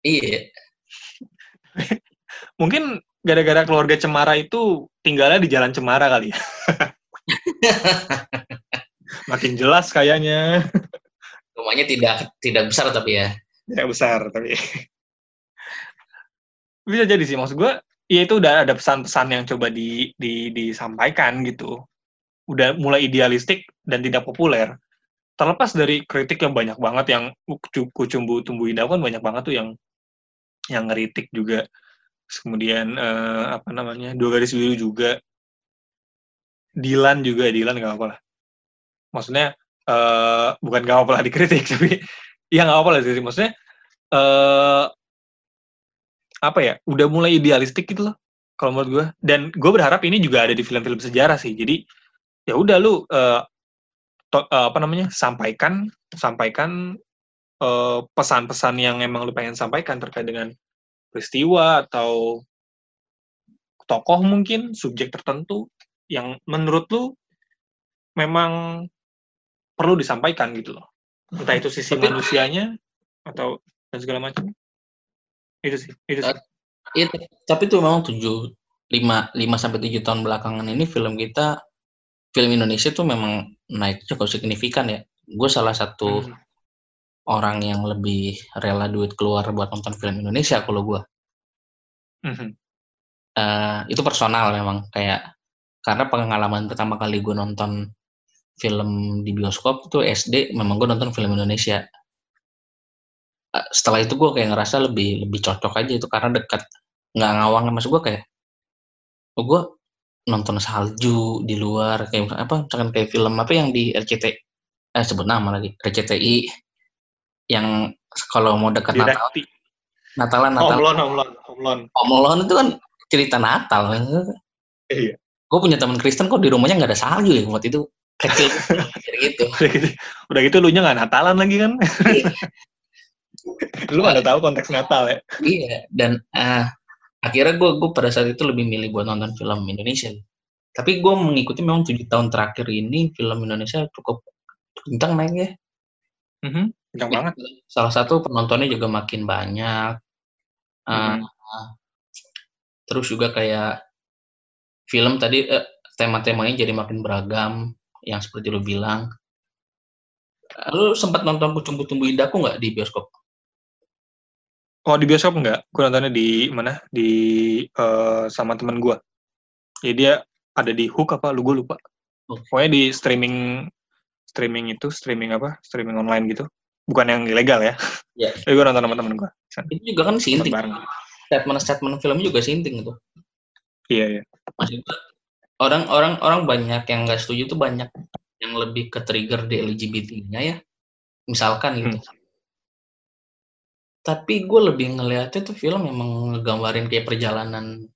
Iya. Mungkin gara-gara keluarga Cemara itu tinggalnya di Jalan Cemara kali ya. Makin jelas kayaknya. Rumahnya tidak tidak besar tapi ya. Tidak besar tapi. Bisa jadi sih maksud gue, ya itu udah ada pesan-pesan yang coba di, di disampaikan gitu. Udah mulai idealistik dan tidak populer. Terlepas dari kritik yang banyak banget yang ku- kucumbu tumbuh indah kan banyak banget tuh yang yang ngeritik juga. Kemudian eh, apa namanya? Dua garis biru juga. Dilan juga, Dilan nggak apa-apa lah. Maksudnya eh bukan nggak apa-apa lah dikritik, tapi ya nggak apa-apa lah sih. Maksudnya eh apa ya? Udah mulai idealistik gitu loh, kalau menurut gue. Dan gue berharap ini juga ada di film-film sejarah sih. Jadi ya udah lu eh, to- eh, apa namanya? Sampaikan, sampaikan pesan-pesan yang emang lu pengen sampaikan terkait dengan peristiwa atau tokoh mungkin subjek tertentu yang menurut lu memang perlu disampaikan gitu loh. Entah itu sisi Tapi- manusianya atau dan segala macam. Itu sih, itu sih. Iya, tapi itu memang tujuh lima lima sampai tujuh tahun belakangan ini film kita film Indonesia tuh memang naik cukup signifikan ya. Gue salah satu Hmm. Orang yang lebih rela duit keluar buat nonton film Indonesia kalau gue. Mhm. Eh, itu personal memang kayak karena pengalaman pertama kali gue nonton film di bioskop itu SD memang gue nonton film Indonesia Eh, setelah itu gue kayak ngerasa lebih lebih cocok aja itu karena dekat nggak ngawang masuk gue kayak oh gue nonton salju di luar kayak apa misalkan kayak film apa yang di RCT eh sebut nama lagi RCTI yang kalau mau dekat Natal. Natalan Natal. Home Alone Home Alone itu kan cerita Natal. Iya. Gue punya teman Kristen kok di rumahnya nggak ada salju ya waktu itu. Kecil. Gitu. Udah gitu udah gitu lu nya nggak Natalan lagi kan? Iya. lu nggak tahu konteks Natal ya? Iya dan uh, akhirnya gue gue pada saat itu lebih milih buat nonton film Indonesia. Tapi gue mengikuti memang tujuh tahun terakhir ini film Indonesia cukup kencang naiknya mm-hmm, kencang ya, banget salah satu penontonnya juga makin banyak mm-hmm. uh, terus juga kayak film tadi uh, tema-temanya jadi makin beragam yang seperti lo bilang lu sempat nonton Pucung Tumbuh Indahku nggak di bioskop Oh di bioskop enggak, gue nontonnya di mana? Di uh, sama temen gue. Jadi dia ada di Hook apa? Lu gue lupa. Okay. Pokoknya di streaming streaming itu streaming apa? Streaming online gitu. Bukan yang ilegal ya. Iya. Yeah. Tapi gue nonton sama temen gue. Itu juga kan sinting. Statement statement filmnya juga sinting itu. Iya iya. Maksudnya orang-orang orang banyak yang nggak setuju tuh banyak yang lebih ke trigger di LGBT-nya ya. Misalkan gitu. Hmm tapi gue lebih ngeliatnya tuh film emang ngegambarin kayak perjalanan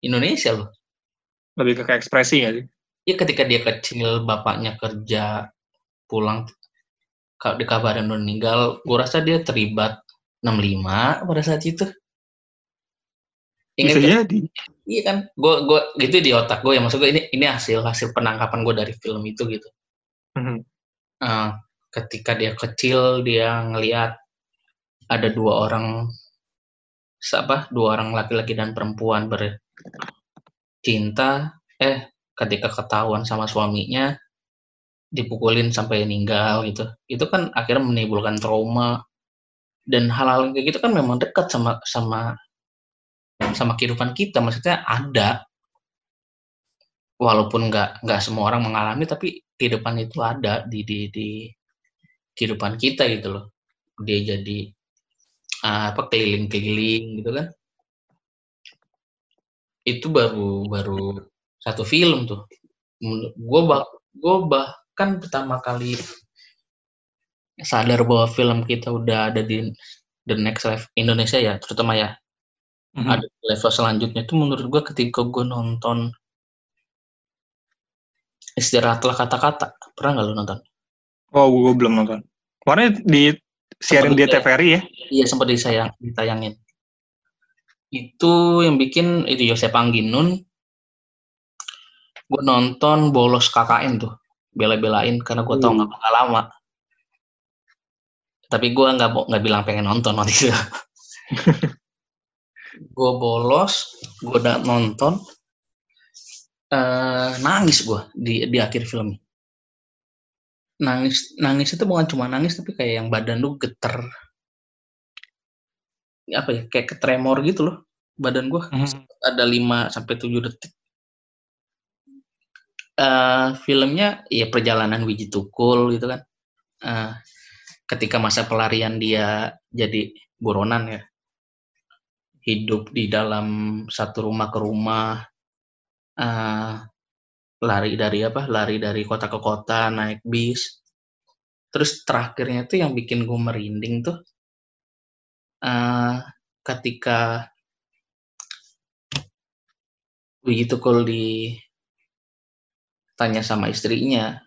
Indonesia loh. Lebih ke ekspresi gak sih? Iya ketika dia kecil bapaknya kerja pulang kalau dikabarin udah meninggal, gue rasa dia terlibat 65 pada saat itu. Ingat Bisa jadi. Iya kan, gue gue gitu di otak gue ya maksud gue ini ini hasil hasil penangkapan gue dari film itu gitu. Mm -hmm. uh, ketika dia kecil dia ngelihat ada dua orang apa dua orang laki-laki dan perempuan bercinta eh ketika ketahuan sama suaminya dipukulin sampai meninggal gitu. Itu kan akhirnya menimbulkan trauma dan hal-hal kayak gitu kan memang dekat sama sama sama kehidupan kita. Maksudnya ada. Walaupun nggak nggak semua orang mengalami tapi kehidupan itu ada di di di kehidupan kita gitu loh. Dia jadi apa keliling-keliling gitu kan. Itu baru baru satu film tuh. Gue bah gue bahkan pertama kali sadar bahwa film kita udah ada di the next level Indonesia ya terutama ya mm-hmm. ada level selanjutnya itu menurut gue ketika gue nonton istirahatlah kata-kata pernah nggak lo nonton? Oh gue belum nonton. Warnanya di siarin di TVRI ya? Iya sempat disayang, ditayangin. Itu yang bikin itu Yosep Angginun. Gue nonton bolos KKN tuh, bela-belain karena gue tau hmm. nggak bakal lama. Tapi gue nggak nggak bilang pengen nonton waktu itu. gue bolos, gue udah nonton, uh, nangis gue di di akhir film nangis nangis itu bukan cuma nangis tapi kayak yang badan lu geter apa ya kayak ketremor gitu loh badan gua hmm. ada 5 sampai tujuh detik uh, filmnya ya perjalanan Wiji Tukul gitu kan. Uh, ketika masa pelarian dia jadi buronan ya. Hidup di dalam satu rumah ke rumah. Uh, lari dari apa? Lari dari kota ke kota naik bis. Terus terakhirnya tuh yang bikin gue merinding tuh uh, ketika kalau di tanya sama istrinya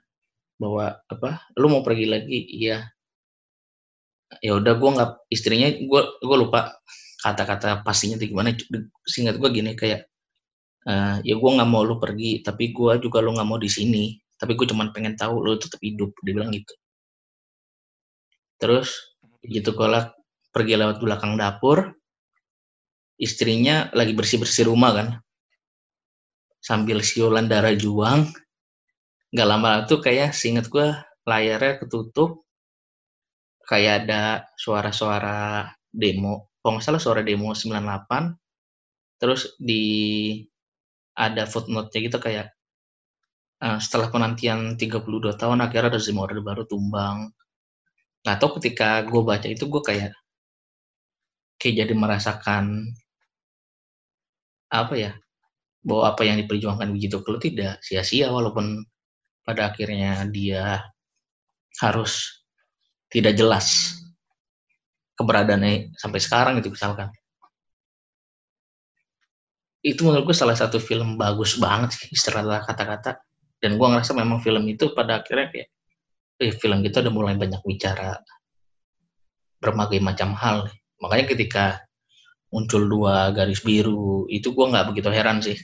bahwa apa? Lu mau pergi lagi? Iya. Ya udah gue nggak istrinya gue gue lupa kata-kata pastinya gimana. Singkat gue gini kayak uh, ya gue nggak mau lu pergi tapi gue juga lu nggak mau di sini. Tapi gue cuma pengen tahu lu tetap hidup dia bilang gitu. Terus begitu kolak pergi lewat belakang dapur istrinya lagi bersih bersih rumah kan. Sambil siulan darah juang nggak lama itu kayak seinget gue layarnya ketutup. Kayak ada suara-suara demo. Kalau nggak salah suara demo 98 terus di ada footnote-nya gitu kayak uh, setelah penantian 32 tahun akhirnya rezim orde baru tumbang. Nah, atau ketika gue baca itu gue kayak kayak jadi merasakan apa ya bahwa apa yang diperjuangkan Wiji Tukul tidak sia-sia walaupun pada akhirnya dia harus tidak jelas keberadaannya sampai sekarang gitu misalkan. Itu menurut gue salah satu film bagus banget sih secara kata-kata. Dan gue ngerasa memang film itu pada akhirnya kayak eh, film kita udah mulai banyak bicara berbagai macam hal makanya ketika muncul dua garis biru itu gue nggak begitu heran sih.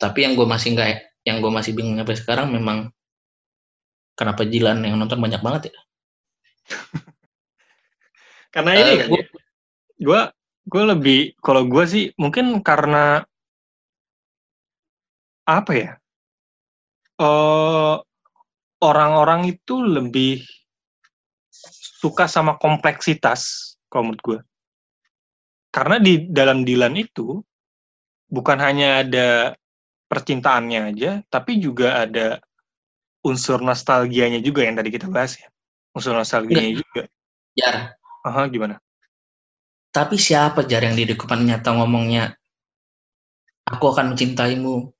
Tapi yang gue masih nggak yang gue masih bingung sampai sekarang memang kenapa Jilan yang nonton banyak banget ya? Karena ini uh, kan gue ya, gue lebih kalau gue sih mungkin karena apa ya? Uh, orang-orang itu lebih suka sama kompleksitas kalau menurut gue karena di dalam Dilan itu bukan hanya ada percintaannya aja tapi juga ada unsur nostalgianya juga yang tadi kita bahas ya unsur nostalgianya Nggak. juga ya Aha, gimana tapi siapa jar yang di depan nyata ngomongnya, aku akan mencintaimu.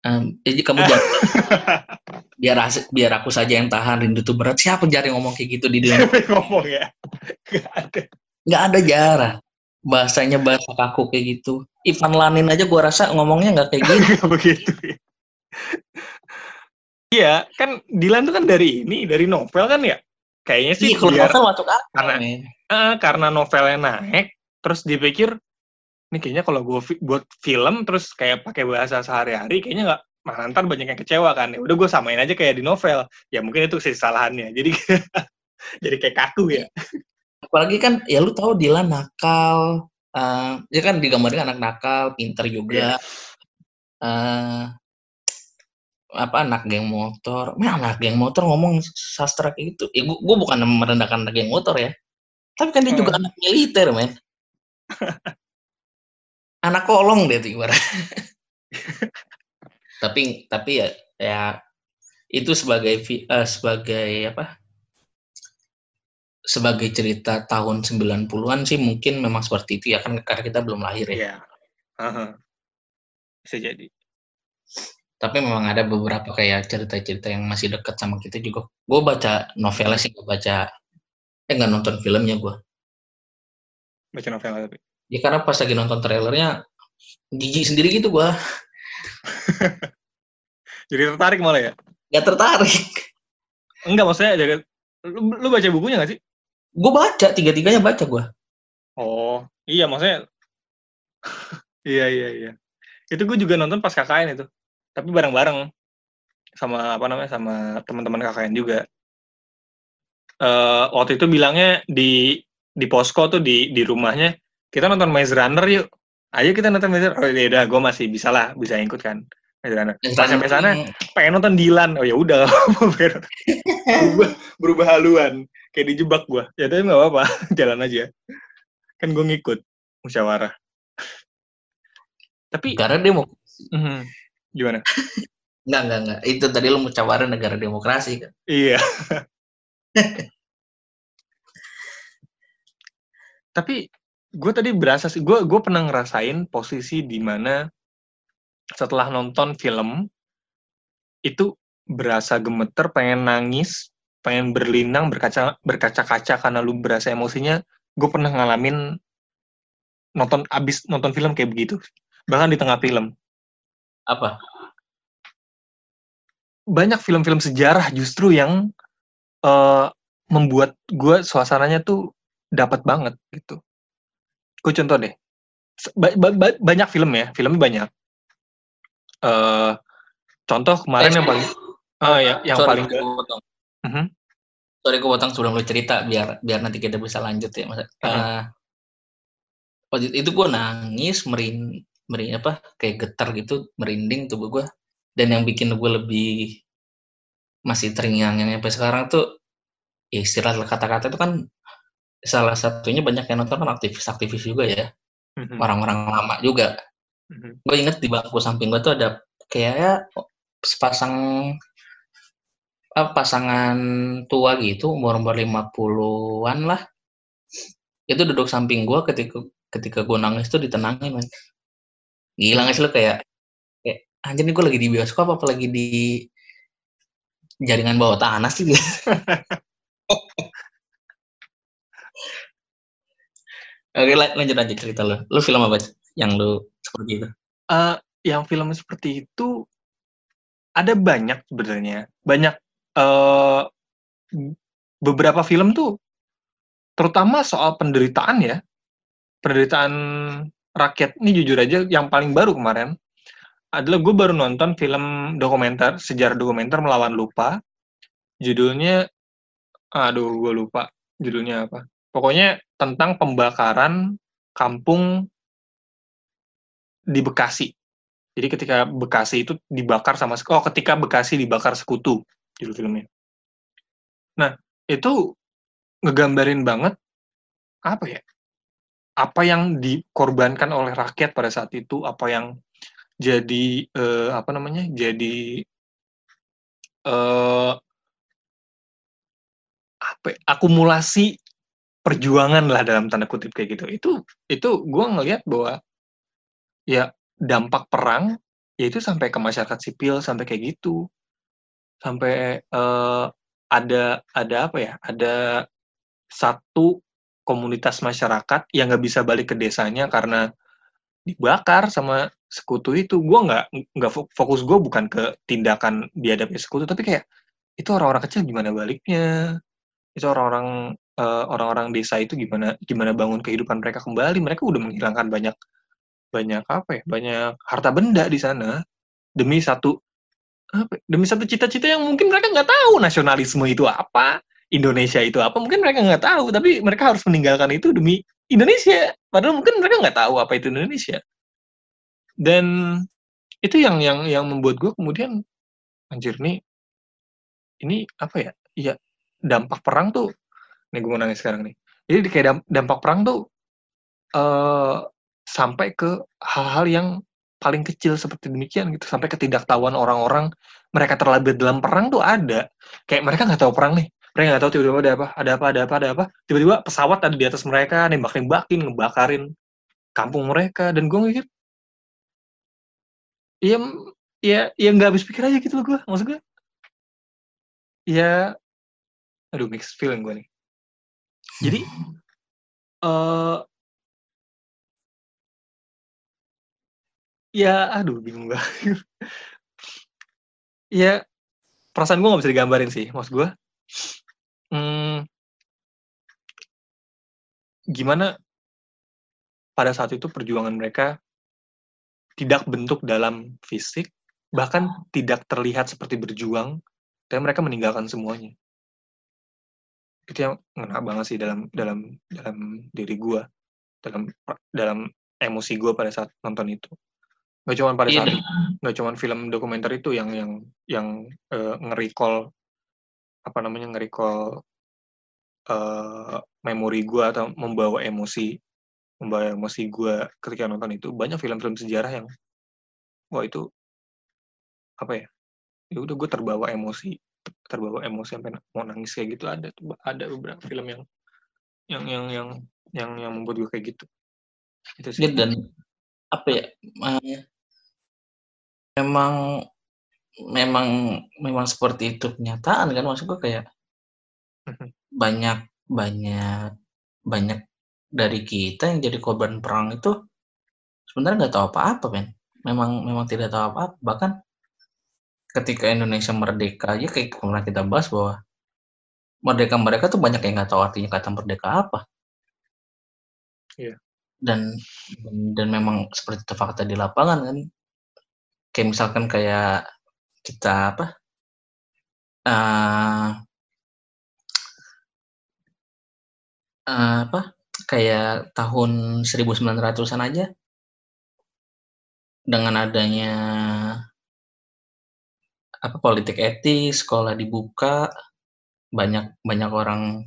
Um, jadi kamu jangan biar biar aku saja yang tahan rindu itu berat. Siapa jar yang ngomong kayak gitu di dunia? ngomong ya? Gak ada. Gak ada jarah. Bahasanya bahasa kaku kayak gitu. Ivan Lanin aja gua rasa ngomongnya nggak kayak gitu. begitu. Ya. Iya, kan Dilan tuh kan dari ini, dari novel kan ya? Kayaknya sih iya, kalau novel masuk akal. Karena, uh, karena novelnya naik, terus dipikir, ini kayaknya kalau gue fi buat film terus kayak pakai bahasa sehari-hari, kayaknya nggak malah ntar banyak yang kecewa kan. Ya udah gue samain aja kayak di novel. Ya mungkin itu sih kesalahannya. Jadi jadi kayak kaku ya. Apalagi kan ya lu tahu Dilan nakal, uh, dia kan digambarkan anak nakal, pinter juga. Yeah. Iya. Uh, apa anak geng motor, men anak geng motor ngomong sastra kayak gitu. Ya, gue bukan merendahkan anak geng motor ya, tapi kan dia hmm. juga anak militer, men. anak kolong dia tuh ibarat. tapi tapi ya ya itu sebagai uh, sebagai apa? Sebagai cerita tahun 90-an sih mungkin memang seperti itu ya kan karena kita belum lahir ya. Iya. Uh -huh. Bisa jadi tapi memang ada beberapa kayak cerita-cerita yang masih dekat sama kita juga. Gue baca novelnya sih, gue baca, eh nggak nonton filmnya gue. Baca novel tapi? Ya karena pas lagi nonton trailernya, jijik sendiri gitu gue. Jadi tertarik malah ya? Gak tertarik. Enggak, maksudnya, jadi, lu, lu baca bukunya gak sih? Gue baca, tiga-tiganya baca gue. Oh, iya maksudnya, iya, iya, iya. Itu gue juga nonton pas KKN itu. Tapi bareng-bareng. Sama apa namanya sama teman-teman KKN juga. Uh, waktu itu bilangnya di di posko tuh di di rumahnya kita nonton Maze Runner yuk. Ayo kita nonton Maze Runner. Oh ya udah gue masih bisa lah bisa ikut kan Maze Runner. Setelah sampai sana pengen nonton Dilan. Oh ya udah. Berubah berubah haluan kayak dijebak gue ya tapi nggak apa-apa jalan aja kan gue ngikut musyawarah tapi karena dia mau mm -hmm. Gimana? enggak, enggak, enggak. Itu tadi lu musyawarah negara demokrasi kan? Iya. Tapi gue tadi berasa sih, gue gue pernah ngerasain posisi di mana setelah nonton film itu berasa gemeter, pengen nangis, pengen berlinang, berkaca berkaca-kaca karena lu berasa emosinya. Gue pernah ngalamin nonton abis nonton film kayak begitu, bahkan di tengah film. Apa? Banyak film-film sejarah justru yang uh, membuat gue suasananya tuh dapat banget gitu. Gue contoh deh. Ba ba ba banyak film ya, filmnya banyak. Uh, contoh kemarin eh, yang paling uh, ya, yang sorry, paling -huh. Sorry gue potong sebelum lu cerita biar biar nanti kita bisa lanjut ya. Mas. Uh, uh, itu gue nangis merin meri apa kayak getar gitu merinding tubuh gue dan yang bikin gue lebih masih teringat yang sampai sekarang tuh ya istilah kata-kata itu kan salah satunya banyak yang nonton kan aktivis-aktivis juga ya mm-hmm. orang-orang lama juga mm-hmm. gue inget di bangku samping gue tuh ada kayak sepasang pasangan tua gitu umur umur lima puluhan lah itu duduk samping gue ketika ketika gue nangis tuh ditenangin man Gila nggak sih lo kayak, kayak anjir nih gue lagi di bioskop apa lagi di jaringan bawah tanah sih dia. Oke, lanjut lanjut cerita lo. Lo film apa yang lo seperti itu? Uh, yang film seperti itu ada banyak sebenarnya. Banyak uh, beberapa film tuh terutama soal penderitaan ya. Penderitaan rakyat. Ini jujur aja yang paling baru kemarin adalah gue baru nonton film dokumenter sejarah dokumenter melawan lupa. Judulnya aduh gue lupa judulnya apa. Pokoknya tentang pembakaran kampung di Bekasi. Jadi ketika Bekasi itu dibakar sama oh ketika Bekasi dibakar sekutu judul filmnya nah itu ngegambarin banget apa ya apa yang dikorbankan oleh rakyat pada saat itu, apa yang jadi uh, apa namanya? jadi uh, apa ya, akumulasi perjuangan lah dalam tanda kutip kayak gitu. Itu itu gue ngelihat bahwa ya dampak perang ya itu sampai ke masyarakat sipil sampai kayak gitu. Sampai uh, ada ada apa ya? Ada satu komunitas masyarakat yang nggak bisa balik ke desanya karena dibakar sama sekutu itu gue nggak nggak fokus gue bukan ke tindakan dihadapi sekutu tapi kayak itu orang-orang kecil gimana baliknya itu orang-orang uh, orang-orang desa itu gimana gimana bangun kehidupan mereka kembali mereka udah menghilangkan banyak banyak apa ya banyak harta benda di sana demi satu apa, demi satu cita-cita yang mungkin mereka nggak tahu nasionalisme itu apa Indonesia itu apa mungkin mereka nggak tahu tapi mereka harus meninggalkan itu demi Indonesia. Padahal mungkin mereka nggak tahu apa itu Indonesia. Dan itu yang yang yang membuat gue kemudian anjir nih ini apa ya? Iya dampak perang tuh nih gue mau nangis sekarang nih. Jadi kayak dampak perang tuh uh, sampai ke hal-hal yang paling kecil seperti demikian gitu. Sampai ketidaktahuan orang-orang mereka terlibat dalam perang tuh ada. Kayak mereka nggak tahu perang nih. Mereka nggak tahu tiba-tiba ada apa ada apa ada apa ada apa. Tiba-tiba pesawat ada di atas mereka nembak-nembakin ngebakarin kampung mereka. Dan gue mikir ya ya ya nggak habis pikir aja gitu loh gue maksud gue ya aduh mixed feeling gue nih. Jadi uh, ya aduh bingung banget ya perasaan gue gak bisa digambarin sih maksud gue hmm, gimana pada saat itu perjuangan mereka tidak bentuk dalam fisik, bahkan tidak terlihat seperti berjuang, tapi mereka meninggalkan semuanya. Itu yang ngena banget sih dalam dalam dalam diri gue, dalam dalam emosi gue pada saat nonton itu. Gak cuma pada iya, saat itu, gak cuma film dokumenter itu yang yang yang uh, nge-recall apa namanya nge-recall uh, memori gue atau membawa emosi membawa emosi gue ketika nonton itu. Banyak film-film sejarah yang wah itu apa ya ya udah gue terbawa emosi terbawa emosi sampai mau nangis kayak gitu. Ada ada beberapa film yang yang yang yang yang yang membuat gue kayak gitu. Itu sih. dan apa ya memang memang memang seperti itu kenyataan kan? Maksud gue kayak mhm. banyak banyak banyak dari kita yang jadi korban perang itu sebenarnya nggak tahu apa-apa kan memang memang tidak tahu apa-apa. Bahkan ketika Indonesia merdeka aja kayak pernah kita bahas bahwa merdeka mereka tuh banyak yang nggak tahu artinya kata merdeka apa. Yeah. dan dan memang seperti itu fakta di lapangan kan kayak misalkan kayak kita apa uh, uh, apa kayak tahun 1900-an aja dengan adanya apa politik etis sekolah dibuka banyak banyak orang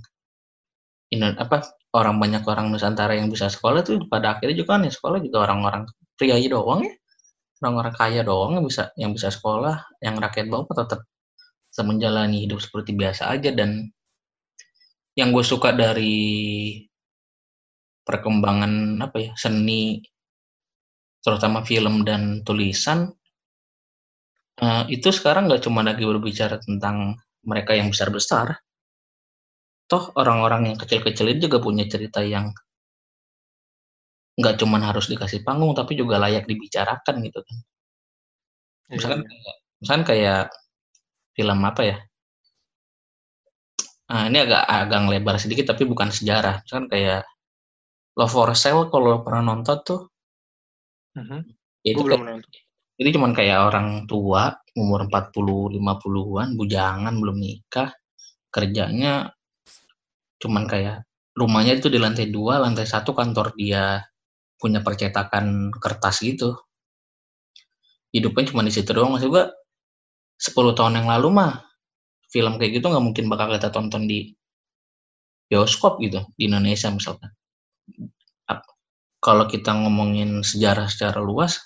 ini apa orang banyak orang Nusantara yang bisa sekolah tuh pada akhirnya juga kan ya sekolah juga orang-orang pria doang ya orang-orang kaya doang yang bisa yang bisa sekolah, yang rakyat bawah tetap bisa menjalani hidup seperti biasa aja. Dan yang gue suka dari perkembangan apa ya seni terutama film dan tulisan uh, itu sekarang nggak cuma lagi berbicara tentang mereka yang besar-besar. Toh orang-orang yang kecil-kecil itu juga punya cerita yang nggak cuma harus dikasih panggung tapi juga layak dibicarakan gitu kan. Iya, misalkan iya. kayak misalkan kayak film apa ya? Nah, ini agak agak lebar sedikit tapi bukan sejarah. Misalkan kayak Love for Sale kalau pernah nonton tuh. Uh-huh. itu kayak, belum itu cuman kayak orang tua umur 40 50-an bujangan belum nikah kerjanya cuman kayak rumahnya itu di lantai dua lantai satu kantor dia punya percetakan kertas gitu. Hidupnya cuma di situ doang masih gua 10 tahun yang lalu mah film kayak gitu nggak mungkin bakal kita tonton di bioskop gitu di Indonesia misalkan. Kalau kita ngomongin sejarah secara luas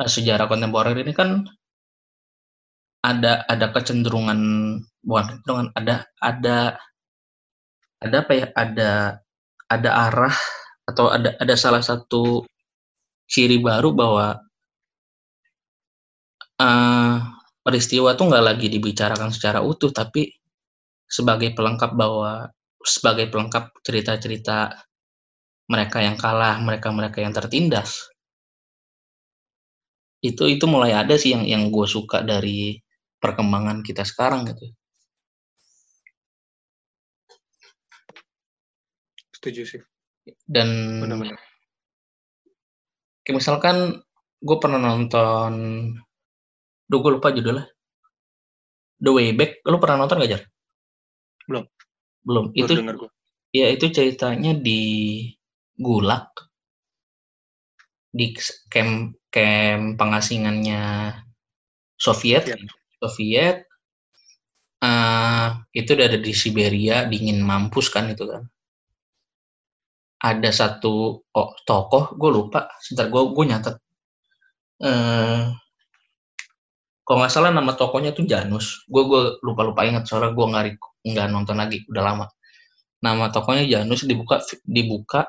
eh, sejarah kontemporer ini kan ada ada kecenderungan bukan kecenderungan ada ada ada apa ya ada ada arah atau ada ada salah satu ciri baru bahwa uh, peristiwa tuh nggak lagi dibicarakan secara utuh tapi sebagai pelengkap bahwa sebagai pelengkap cerita-cerita mereka yang kalah, mereka-mereka yang tertindas. Itu itu mulai ada sih yang yang gue suka dari perkembangan kita sekarang gitu. Setuju sih. Dan benar-benar. Kayak misalkan gue pernah nonton, duh gue lupa judulnya. The Way Back, lu pernah nonton gak Jar? Belum. Belum. Baru itu ya itu ceritanya di Gulak di camp camp pengasingannya Soviet ya. Soviet uh, itu udah ada di Siberia dingin mampus kan itu kan ada satu oh, tokoh gue lupa. Sebentar gue gue nyatet. Uh, kalau nggak salah nama tokohnya tuh Janus. Gue gue lupa lupa ingat soalnya gue nggak nggak nonton lagi udah lama. Nama tokohnya Janus dibuka dibuka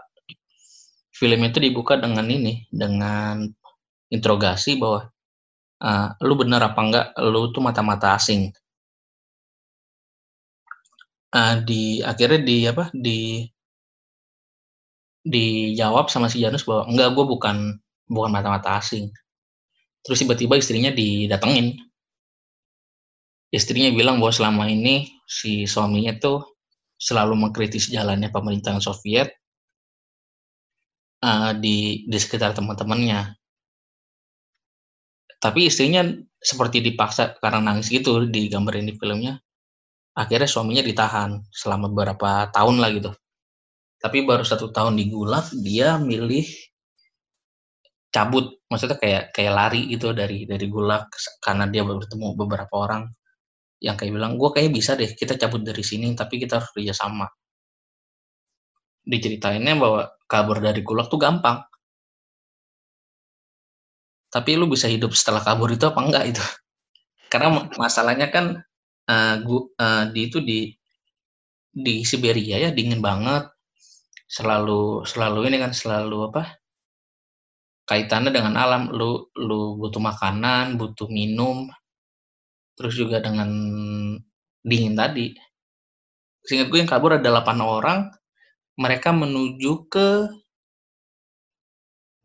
film itu dibuka dengan ini dengan interogasi bahwa uh, lu bener apa enggak lu tuh mata-mata asing. Uh, di akhirnya di apa di dijawab sama si Janus bahwa enggak gue bukan bukan mata-mata asing. Terus tiba-tiba istrinya didatengin. Istrinya bilang bahwa selama ini si suaminya tuh selalu mengkritis jalannya pemerintahan Soviet uh, di di sekitar teman-temannya. Tapi istrinya seperti dipaksa karena nangis gitu di gambar ini filmnya. Akhirnya suaminya ditahan selama beberapa tahun lah gitu tapi baru satu tahun di Gulag dia milih cabut. Maksudnya kayak kayak lari gitu dari dari Gulag karena dia bertemu beberapa orang. Yang kayak bilang gue kayak bisa deh kita cabut dari sini tapi kita harus kerja sama. Diceritainnya bahwa kabur dari Gulag tuh gampang. Tapi lu bisa hidup setelah kabur itu apa enggak itu karena masalahnya kan uh, gua, uh, di itu di di Siberia ya dingin banget selalu selalu ini kan selalu apa? Kaitannya dengan alam. Lu lu butuh makanan butuh minum terus juga dengan dingin tadi. Seingat gue yang kabur ada 8 orang mereka menuju ke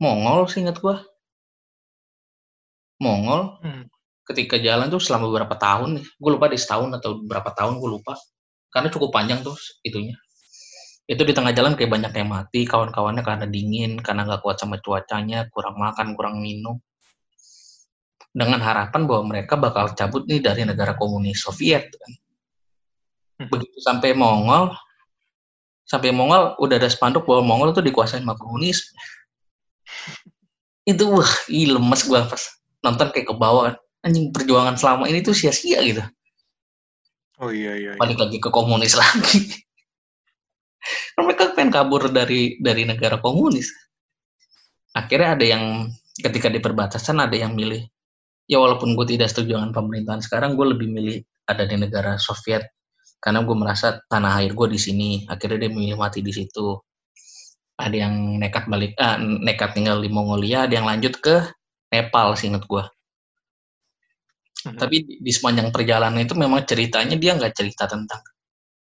Mongol seingat gue. Mongol. Hmm. ketika jalan tuh selama beberapa tahun nih. Gue lupa di setahun atau berapa tahun gue lupa. Karena cukup panjang tuh itunya itu di tengah jalan kayak banyak yang mati kawan-kawannya karena dingin karena nggak kuat sama cuacanya kurang makan kurang minum. Dengan harapan bahwa mereka bakal cabut nih dari negara komunis Soviet. Hmm. begitu sampai Mongol sampai Mongol udah ada spanduk bahwa Mongol itu dikuasai sama komunis. Itu wah ih lemes gue pas nonton kayak ke bawah anjing perjuangan selama ini tuh sia-sia gitu. Oh iya iya, iya. balik lagi ke komunis lagi mereka pengen kabur dari dari negara komunis. Akhirnya ada yang ketika di perbatasan ada yang milih. Ya walaupun gue tidak setuju dengan pemerintahan sekarang gue lebih milih ada di negara Soviet. Karena gue merasa tanah air gue di sini akhirnya dia milih mati di situ. Ada yang nekat balik ah, nekat tinggal di Mongolia ada yang lanjut ke Nepal inget gue hmm. tapi di, di sepanjang perjalanan itu memang ceritanya dia nggak cerita tentang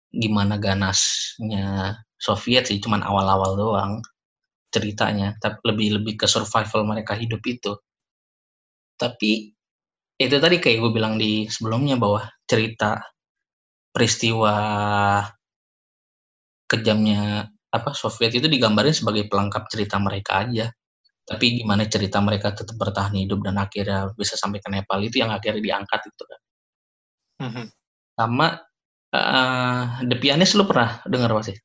gimana ganasnya Soviet sih cuman awal-awal doang ceritanya. Tapi lebih lebih ke survival mereka hidup itu. Tapi itu tadi kayak gue bilang di sebelumnya bahwa cerita peristiwa kejamnya apa Soviet itu digambarin sebagai pelengkap cerita mereka aja. Tapi gimana cerita mereka tetap bertahan hidup dan akhirnya bisa sampai ke Nepal itu yang akhirnya diangkat itu kan. Mm-hmm. sama uh, The Pianist lu pernah dengar apa sih?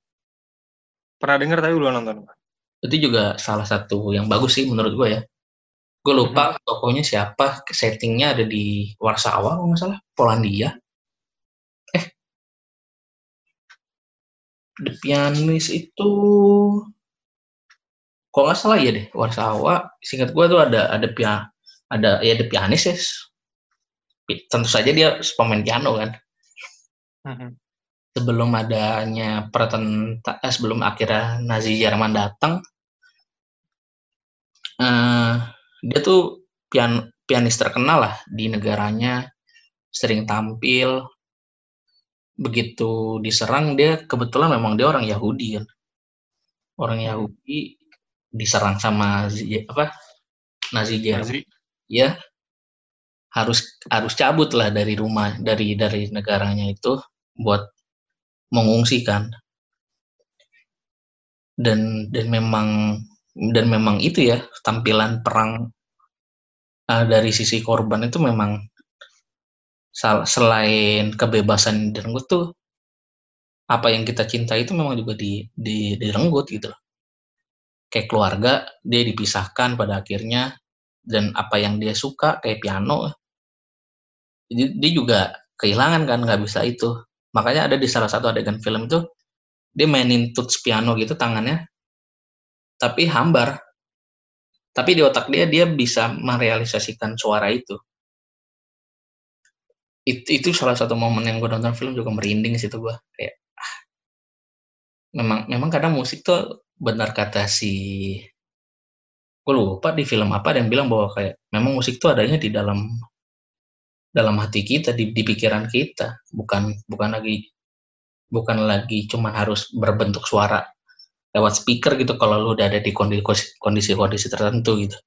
Pernah dengar tapi belum nonton itu juga salah satu yang bagus sih menurut gue ya. Gue lupa mm-hmm. tokonya siapa settingnya ada di Warsawa kalau nggak salah Polandia. The Pianist itu kok nggak salah ya deh Warsawa singkat gue tuh ada ada pia ada ya The Pianist ya. Tentu saja dia pemain piano kan mm-hmm. sebelum adanya pertenta eh, sebelum akhirnya Nazi Jerman datang uh, dia tuh pian pianis terkenal lah di negaranya sering tampil. Begitu diserang dia kebetulan memang dia orang Yahudi kan. Orang hmm. Yahudi diserang sama apa Nazi Jerman. Ya harus harus cabut lah dari rumah dari dari negaranya itu buat mengungsikan dan dan memang dan memang itu ya tampilan perang uh, dari sisi korban itu memang selain kebebasan direnggut tuh apa yang kita cinta itu memang juga di, di direnggut gitu. Kayak keluarga dia dipisahkan pada akhirnya dan apa yang dia suka kayak piano dia juga kehilangan kan nggak bisa itu. Makanya ada di salah satu adegan film itu dia mainin tuts piano gitu tangannya tapi hambar. Tapi di otak dia dia bisa merealisasikan suara itu itu, itu salah satu momen yang gue nonton film juga merinding situ gue kayak ah, memang memang kadang musik tuh benar kata si gue lupa di film apa dan bilang bahwa kayak memang musik tuh adanya di dalam dalam hati kita di, di pikiran kita. Bukan bukan lagi bukan lagi cuman harus berbentuk suara lewat speaker gitu kalau lu udah ada di kondisi kondisi tertentu gitu.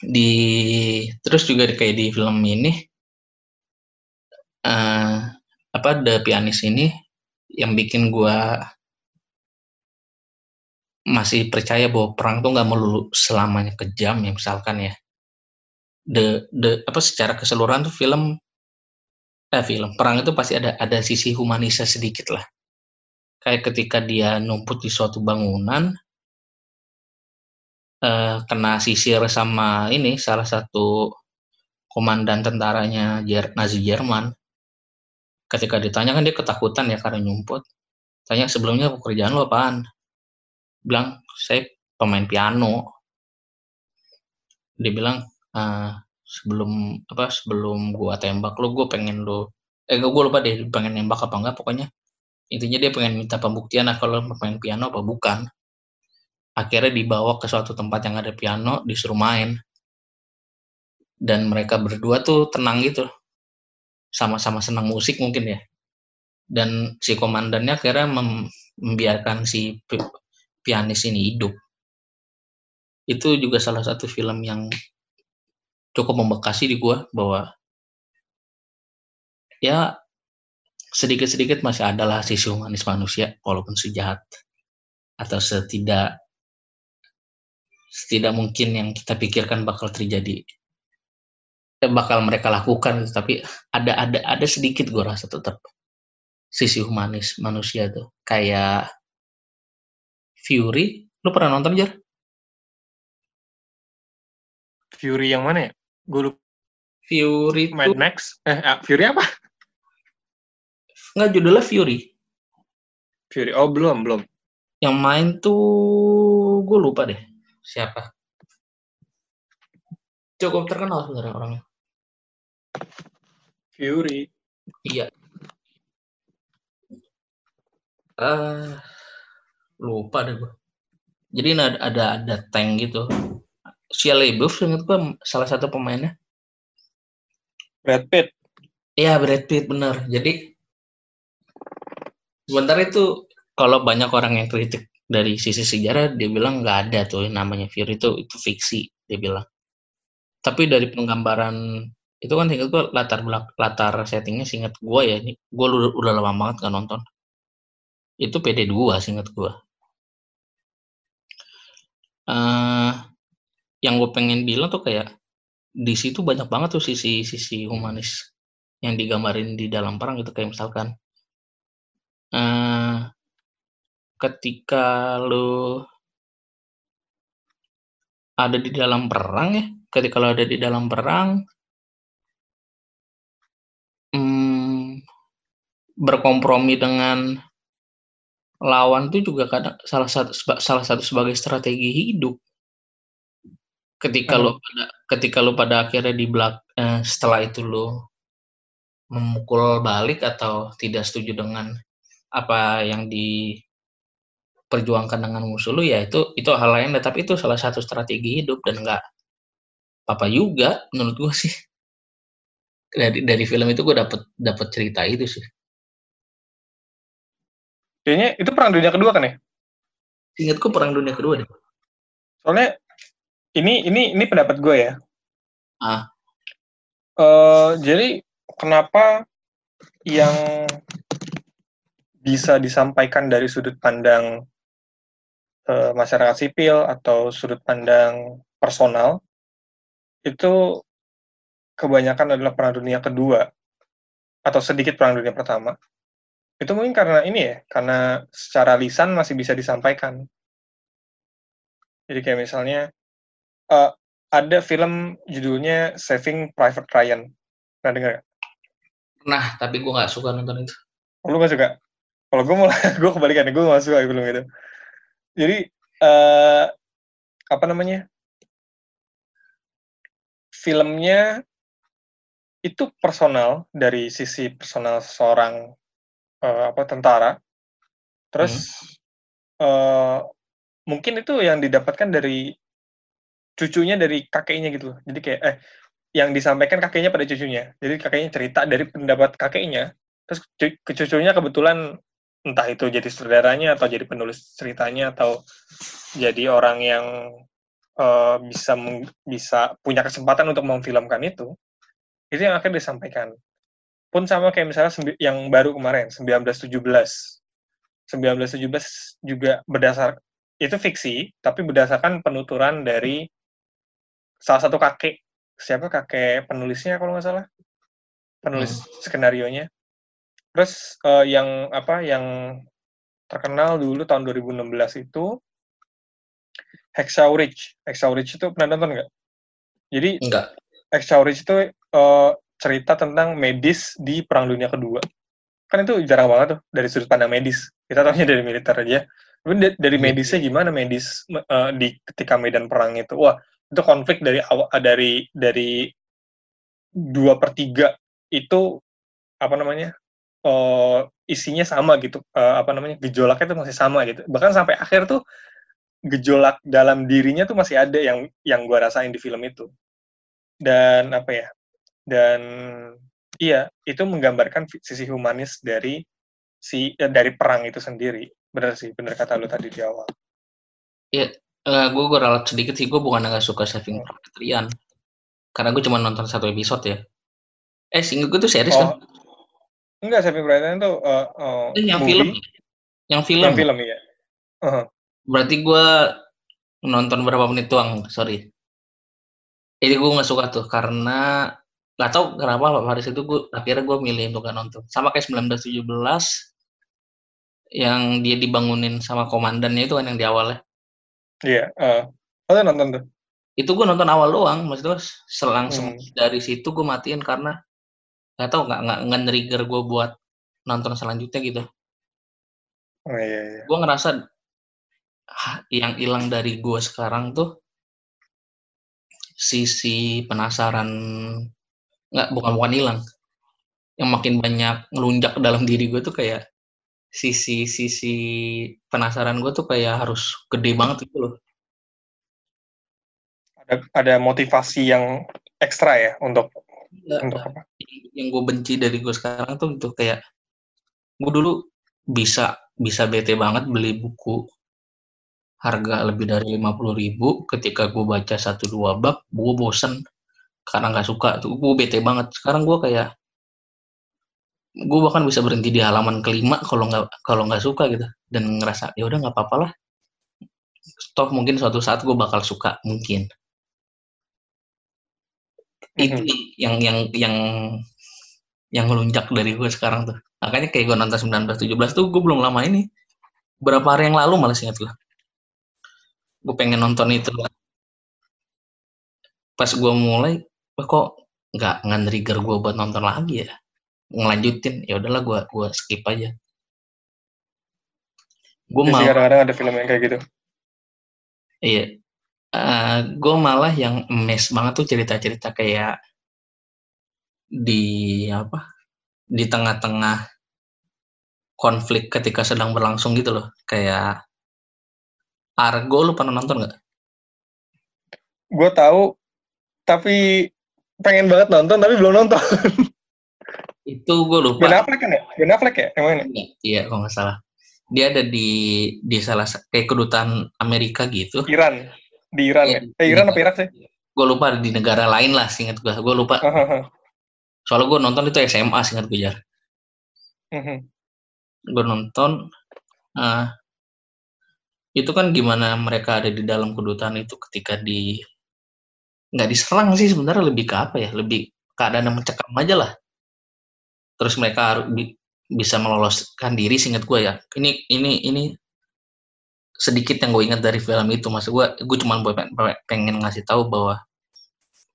Di terus juga kayak di film ini uh, apa The Pianist ini yang bikin gue masih percaya bahwa perang tuh nggak melulu selamanya kejam ya misalkan ya the the apa secara keseluruhan tuh film eh film perang itu pasti ada ada sisi humanisnya sedikit lah. Kayak ketika dia numput di suatu bangunan eh, kena sisir sama ini salah satu komandan tentaranya Nazi Jerman. Ketika ditanya kan dia ketakutan ya karena nyumput. Tanya sebelumnya pekerjaan lo apaan? Bilang saya pemain piano. Dia bilang uh, sebelum apa sebelum gua tembak lo gue pengen lo eh gue lupa deh pengen nembak apa enggak pokoknya. Intinya dia pengen minta pembuktian lah kalau pemain piano apa bukan. Akhirnya dibawa ke suatu tempat yang ada piano disuruh main. Dan mereka berdua tuh tenang gitu. Sama-sama senang musik mungkin ya. Dan si komandannya akhirnya mem membiarkan si pianis ini hidup. Itu juga salah satu film yang cukup membekasi di gua bahwa ya sedikit-sedikit masih adalah sisi humanis manusia walaupun sejahat atau setidak setidak mungkin yang kita pikirkan bakal terjadi bakal mereka lakukan tapi ada ada ada sedikit gue rasa tetap sisi humanis manusia tuh kayak Fury lu pernah nonton Jar? Fury yang mana ya? Gue lupa. Fury Mad tuh... Max? Eh, ah, Fury apa? Enggak, judulnya Fury. Fury, oh belum, belum. Yang main tuh, gue lupa deh. Siapa? Cukup terkenal sebenarnya orangnya. Fury. Iya. Uh, lupa deh gue jadi ada ada, ada tank gitu Shia LaBeouf ingat gue salah satu pemainnya. Brad Pitt. Iya Brad Pitt bener jadi sebentar itu kalau banyak orang yang kritik dari sisi sejarah dia bilang nggak ada tuh namanya Fury itu itu fiksi dia bilang. Tapi dari penggambaran itu kan ingat gue latar belak latar settingnya singkat gue ya ini gue udah, udah lama banget nggak nonton. Itu PD2 singkat gue uh, yang gue pengen bilang tuh kayak di situ banyak banget tuh sisi sisi humanis yang digambarin di dalam perang gitu kayak misalkan uh, ketika lo ada di dalam perang ya, ketika lo ada di dalam perang, hmm, berkompromi dengan lawan itu juga kadang salah satu salah satu sebagai strategi hidup. Ketika hmm. lo pada ketika lo pada akhirnya di belak eh, setelah itu lo memukul balik atau tidak setuju dengan apa yang di perjuangkan dengan musuh lu ya itu itu hal lain. Tapi itu salah satu strategi hidup dan enggak apa juga menurut gue sih. Dari dari film itu gue dapet dapet cerita itu sih. Kayaknya itu perang dunia kedua kan ya? Ingatku perang dunia kedua deh. Soalnya ini ini ini pendapat gue ya. Ah. Uh, jadi kenapa yang bisa disampaikan dari sudut pandang uh, masyarakat sipil atau sudut pandang personal itu kebanyakan adalah perang dunia kedua atau sedikit perang dunia pertama. Itu mungkin karena ini ya karena secara lisan masih bisa disampaikan. Jadi kayak misalnya uh, ada film judulnya Saving Private Ryan pernah dengar gak? Nah, tapi gue nggak suka nonton itu. Oh, lu gak suka? Kalau gue malah gue kebalikannya, gue gak suka film itu jadi uh, apa namanya filmnya itu personal dari sisi personal seorang uh, apa tentara terus hmm. uh, mungkin itu yang didapatkan dari cucunya dari kakeknya gitu. Jadi kayak eh yang disampaikan kakeknya pada cucunya. Jadi kakeknya cerita dari pendapat kakeknya terus ke cucunya kebetulan entah itu jadi saudaranya atau jadi penulis ceritanya atau jadi orang yang uh, bisa bisa punya kesempatan untuk memfilmkan itu itu yang akan disampaikan. Pun sama kayak misalnya yang baru kemarin 1917 1917 juga berdasar itu fiksi tapi berdasarkan penuturan dari salah satu kakek siapa kakek penulisnya kalau nggak salah penulis hmm. skenario nya Terus uh, yang apa yang terkenal dulu tahun 2016 itu Hacksaw Ridge. Hacksaw Ridge itu pernah nonton nggak? Jadi Enggak. Hacksaw Ridge itu uh, cerita tentang medis di Perang Dunia Kedua. Kan itu jarang banget tuh dari sudut pandang medis. Kita tahunya dari militer aja. Tapi dari iya. medisnya gimana medis uh, di ketika medan perang itu? Wah, itu konflik dari awal dari dari dua per tiga itu apa namanya uh, isinya sama gitu uh, apa namanya gejolaknya itu masih sama gitu. Bahkan sampai akhir tuh gejolak dalam dirinya tuh masih ada yang yang gue rasain di film itu. Dan apa ya dan iya itu menggambarkan sisi humanis dari si eh, dari perang itu sendiri. Benar sih benar kata lu tadi di awal. Iya uh, gue gue ralat sedikit sih gue bukan nggak suka Saving Private Ryan karena gue cuma nonton satu episode ya eh singgung gue tuh series oh, kan Enggak, Saving Private Ryan tuh uh, uh, yang movie. film. Yang film. Yang film iya. Uh-huh. Berarti gue nonton berapa menit doang, sorry. Jadi gue nggak suka tuh karena nggak tahu kenapa Pak Faris itu gue akhirnya gue milih untuk gak nonton. Sama kayak 1917 yang dia dibangunin sama komandannya itu kan yang di awalnya. Iya. Uh, oh, nonton tuh. Itu gue nonton awal doang, maksudnya selang hmm. dari situ gue matiin karena nggak tahu nggak nggak nggak trigger gue buat nonton selanjutnya gitu oh, iya, iya. gue ngerasa yang hilang dari gue sekarang tuh sisi penasaran nggak bukan bukan hilang yang makin banyak ngelunjak ke dalam diri gue tuh kayak sisi sisi penasaran gue tuh kayak harus gede banget gitu loh. Ada ada motivasi yang ekstra ya untuk ya, untuk apa? Yang gue benci dari gue sekarang tuh untuk kayak gue dulu bisa bisa bete banget beli buku harga lebih dari lima puluh ribu. Ketika gue baca satu dua bab gue bosen karena nggak suka tuh. Gue bete banget. Sekarang gue kayak gue bahkan bisa berhenti di halaman kelima kalau nggak kalau nggak suka gitu. Dan ngerasa ya udah nggak apa-apa lah. Stop mungkin suatu saat gue bakal suka mungkin. Itu mm-hmm. yang yang yang yang ngelunjak dari gue sekarang tuh. Makanya kayak gue nonton 19 17 tuh gue belum lama ini. Berapa hari yang lalu malah ingat gue gue pengen nonton itu. Pas gue mulai kok nggak nggak trigger gue buat nonton lagi ya ngelanjutin ya udahlah gue gue skip aja gue malah kadang-kadang ada film yang kayak gitu iya uh, eh, gue malah yang mes banget tuh cerita-cerita kayak di apa di tengah-tengah konflik ketika sedang berlangsung gitu loh kayak Argo lu pernah nonton nggak? Gue tahu, tapi pengen banget nonton tapi belum nonton. Itu gue lupa. Ben Affleck kan ya? Ben Affleck ya? Yang mana? Iya, iya kalau nggak salah. Dia ada di di salah kayak kedutaan Amerika gitu. Iran. Di Iran ya? ya? Eh Iran apa Irak sih? Gue lupa di negara lain lah, singkat gue. Gue lupa. Soalnya gue nonton itu SMA, singkat gue jar. Uh -huh. Gue nonton, uh, itu kan gimana mereka ada di dalam kedutaan itu ketika di nggak diserang sih sebenarnya lebih ke apa ya lebih keadaan yang mencekam aja lah terus mereka harus bi bisa meloloskan diri singkat gue ya. Ini ini ini sedikit yang gue ingat dari film itu. Maksud gue gue cuma pengen ngasih tahu bahwa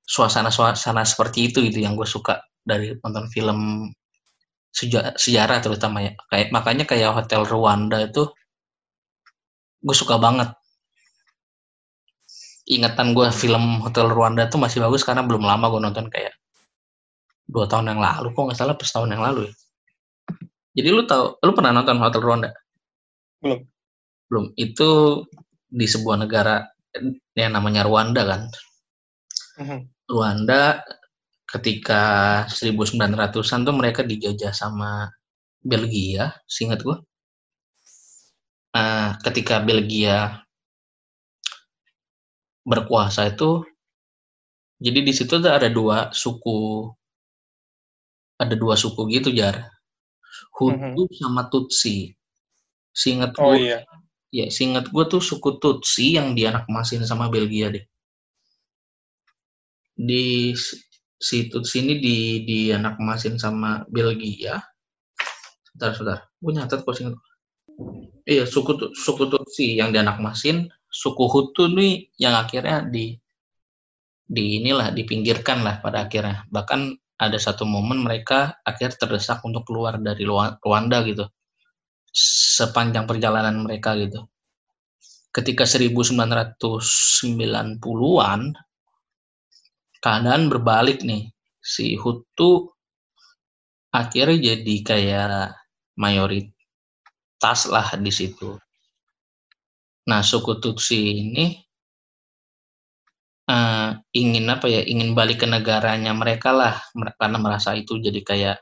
suasana suasana seperti itu itu yang gue suka dari nonton film sejarah terutama ya. Kayak makanya kayak hotel Rwanda itu gue suka banget. Ingatan gue film Hotel Rwanda tuh masih bagus karena belum lama gue nonton kayak dua tahun yang lalu kok nggak salah pas tahun yang lalu ya? Jadi lu tahu lu pernah nonton Hotel Rwanda? Belum. Belum. Itu di sebuah negara yang namanya Rwanda kan? Uh-huh. Rwanda ketika 1900-an tuh mereka dijajah sama Belgia singkat gue uh, ketika Belgia berkuasa itu jadi di situ ada dua suku ada dua suku gitu jar Hutu mm-hmm. sama Tutsi Singet oh, gue iya. ya singet gue tuh suku Tutsi yang dianak masin sama Belgia deh di si Tutsi ini di di anak masin sama Belgia sebentar sebentar gue nyatet kok singet Iya, suku suku Tutsi yang masin, suku Hutu nih yang akhirnya di di inilah dipinggirkan lah pada akhirnya. Bahkan ada satu momen mereka akhir terdesak untuk keluar dari Rwanda gitu. Sepanjang perjalanan mereka gitu. Ketika 1990-an keadaan berbalik nih. Si Hutu akhirnya jadi kayak mayoritas tas lah di situ. Nah, suku Tutsi ini uh, ingin apa ya? Ingin balik ke negaranya mereka lah, karena merasa itu jadi kayak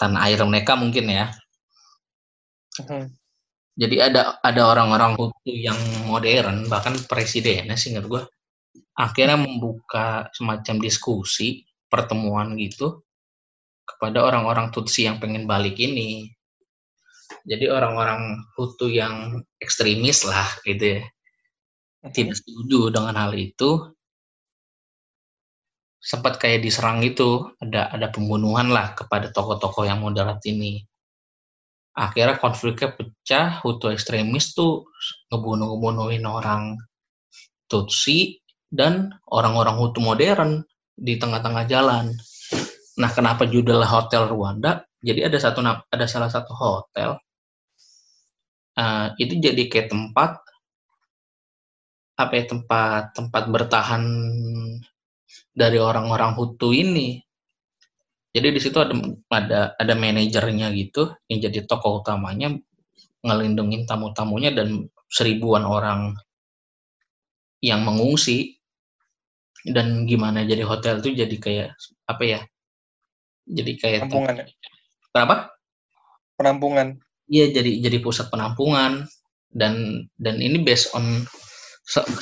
tanah air mereka mungkin ya. Uh-huh. Jadi ada ada orang-orang Hutu yang modern, bahkan presidennya sih ingat gue, akhirnya membuka semacam diskusi pertemuan gitu kepada orang-orang Tutsi yang pengen balik ini jadi orang-orang Hutu yang ekstremis lah gitu ya tidak setuju dengan hal itu. Sempat kayak diserang itu ada ada pembunuhan lah kepada tokoh-tokoh yang moderat ini. Akhirnya konfliknya pecah Hutu ekstremis tuh ngebunuh ngebunuhin orang Tutsi dan orang-orang Hutu modern di tengah-tengah jalan. Nah kenapa judulnya Hotel Rwanda? Jadi ada satu ada salah satu hotel uh, itu jadi kayak tempat apa ya tempat tempat bertahan dari orang-orang Hutu ini. Jadi di situ ada ada ada manajernya gitu yang jadi tokoh utamanya ngelindungin tamu-tamunya dan seribuan orang yang mengungsi. Dan gimana jadi hotel tuh jadi kayak apa ya jadi kayak penampungan ya? apa penampungan. Iya jadi jadi pusat penampungan. Dan dan ini based on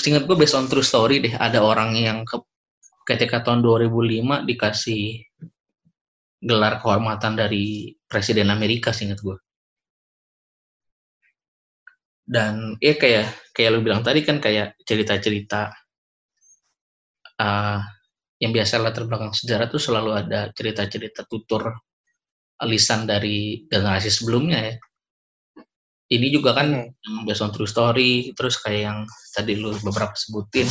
singkat gue based on true story deh ada orang yang ke, ketika tahun 2005 dikasih gelar kehormatan dari presiden Amerika singkat gue dan ya kayak kayak lu bilang tadi kan kayak cerita-cerita uh, yang biasa latar belakang sejarah tuh selalu ada cerita-cerita tutur lisan dari generasi sebelumnya ya. Ini juga kan hmm. based on true story, terus kayak yang tadi lu beberapa sebutin,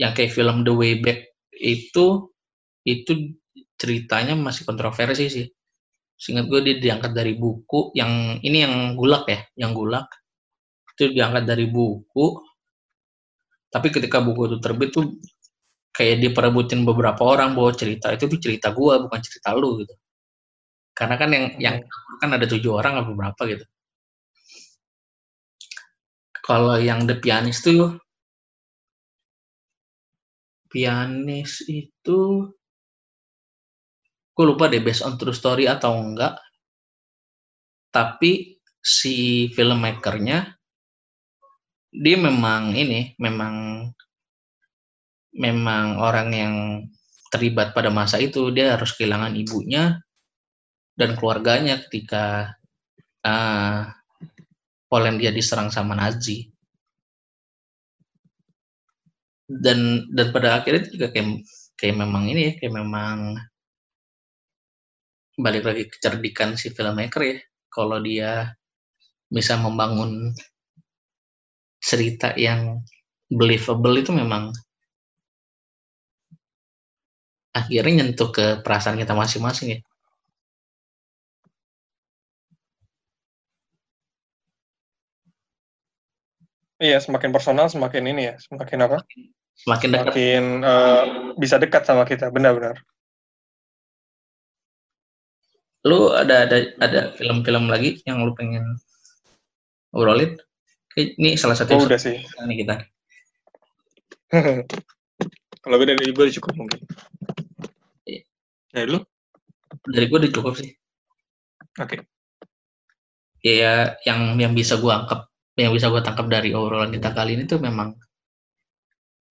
yang kayak film The Way Back itu itu ceritanya masih kontroversi sih. Seingat gue dia diangkat dari buku yang ini yang gulak ya, yang gulak itu diangkat dari buku tapi ketika buku itu terbit tuh kayak diperebutin beberapa orang bahwa cerita itu tuh cerita gua bukan cerita lu gitu karena kan yang hmm. yang kan ada tujuh orang atau berapa gitu kalau yang The Pianist tuh pianis itu gue lupa deh based on true story atau enggak. Tapi si filmmakernya dia memang ini memang memang orang yang terlibat pada masa itu. Dia harus kehilangan ibunya dan keluarganya ketika uh, Polandia diserang sama Nazi dan dan pada akhirnya juga kayak kayak memang ini ya kayak memang balik lagi kecerdikan si filmmaker ya kalau dia bisa membangun cerita yang believable itu memang akhirnya nyentuh ke perasaan kita masing-masing ya. Iya, semakin personal, semakin ini ya, semakin apa? Semakin dekat. Semakin uh, bisa dekat sama kita, benar-benar. Lu ada ada ada film-film lagi yang lu pengen ngobrolin? Ini salah satu oh, udah sih. Ini kita. Kalau beda dari gue cukup mungkin. Iya. Dari lu? Dari gue udah cukup sih. Oke. Okay. Ya, yang yang bisa gue angkap, yang bisa gue tangkap dari obrolan kita kali ini tuh memang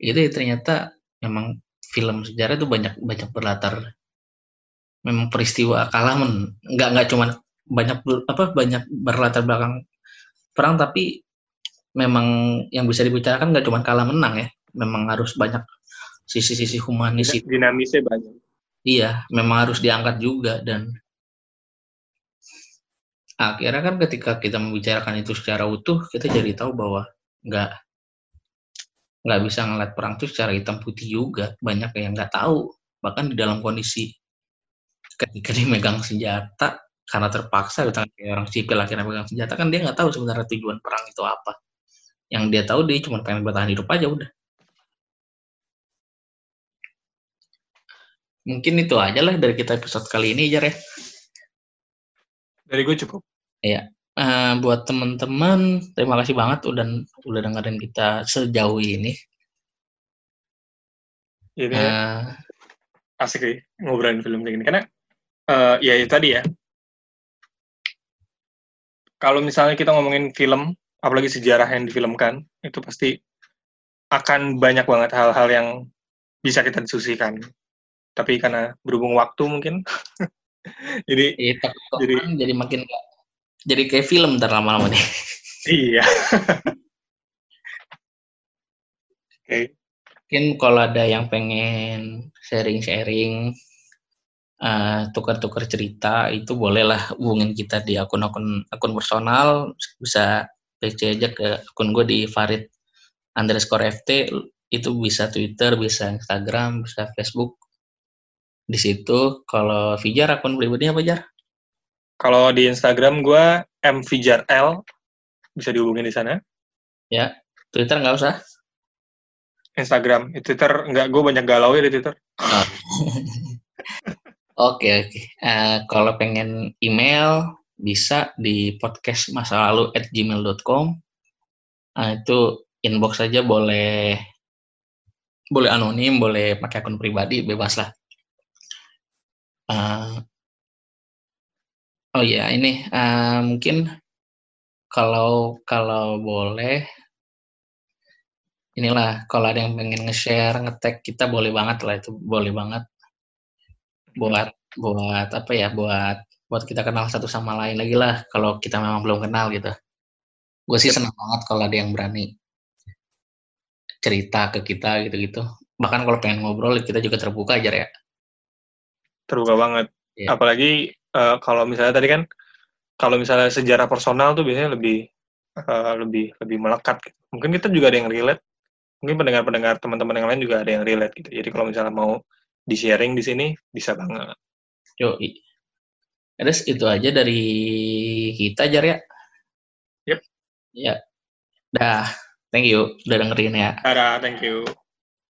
itu ya, ternyata memang film sejarah itu banyak banyak berlatar memang peristiwa kalah men nggak nggak cuman banyak apa banyak berlatar belakang perang tapi memang yang bisa dibicarakan nggak cuma kalah menang ya, memang harus banyak sisi-sisi humanis. Dinamisnya banyak. Iya, memang harus diangkat juga dan akhirnya kan ketika kita membicarakan itu secara utuh, kita jadi tahu bahwa nggak nggak bisa ngeliat perang itu secara hitam putih juga. Banyak yang nggak tahu, bahkan di dalam kondisi ketika dia megang senjata karena terpaksa kayak orang sipil akhirnya megang senjata kan dia nggak tahu sebenarnya tujuan perang itu apa. Yang dia tahu dia cuma pengen bertahan hidup aja udah. Mungkin itu aja lah dari kita episode kali ini Jar ya dari gue cukup Iya. Uh, buat teman-teman, terima kasih banget udah udah dengerin kita sejauh ini. Ini uh, asik sih ngobrolin film kayak gini karena uh, ya itu tadi ya. Kalau misalnya kita ngomongin film apalagi sejarah yang difilmkan itu pasti akan banyak banget hal-hal yang bisa kita diskusikan tapi karena berhubung waktu mungkin jadi iya, jadi jadi makin jadi kayak film ntar lama-lama nih iya oke okay. mungkin kalau ada yang pengen sharing-sharing uh, tukar-tukar cerita itu bolehlah hubungin kita di akun-akun akun personal bisa PC aja ke akun gue di Farid underscore FT itu bisa Twitter, bisa Instagram, bisa Facebook. Di situ kalau Fijar akun berikutnya apa Jar? Kalau di Instagram gue mfijarl bisa dihubungin di sana. Ya, Twitter nggak usah. Instagram, Twitter nggak gue banyak galau ya di Twitter. Oh. Oke oke. Uh, kalau pengen email bisa di podcast masa lalu at gmail.com. Uh, itu inbox saja boleh boleh anonim, boleh pakai akun pribadi, bebas lah. Uh, oh iya ini uh, mungkin kalau kalau boleh inilah kalau ada yang pengen nge-share, nge-tag kita boleh banget lah itu boleh banget. Buat buat apa ya buat buat kita kenal satu sama lain lagi lah kalau kita memang belum kenal gitu. Gue sih senang banget kalau ada yang berani cerita ke kita gitu-gitu. Bahkan kalau pengen ngobrol kita juga terbuka aja ya terbuka banget ya. apalagi uh, kalau misalnya tadi kan kalau misalnya sejarah personal tuh biasanya lebih uh, lebih lebih melekat gitu. mungkin kita juga ada yang relate mungkin pendengar-pendengar teman-teman yang lain juga ada yang relate gitu jadi kalau misalnya mau di sharing di sini bisa banget. Yo, Terus itu aja dari kita Jar ya. Yep. Ya. Dah. Thank you udah dengerin ya. Dadah, thank you.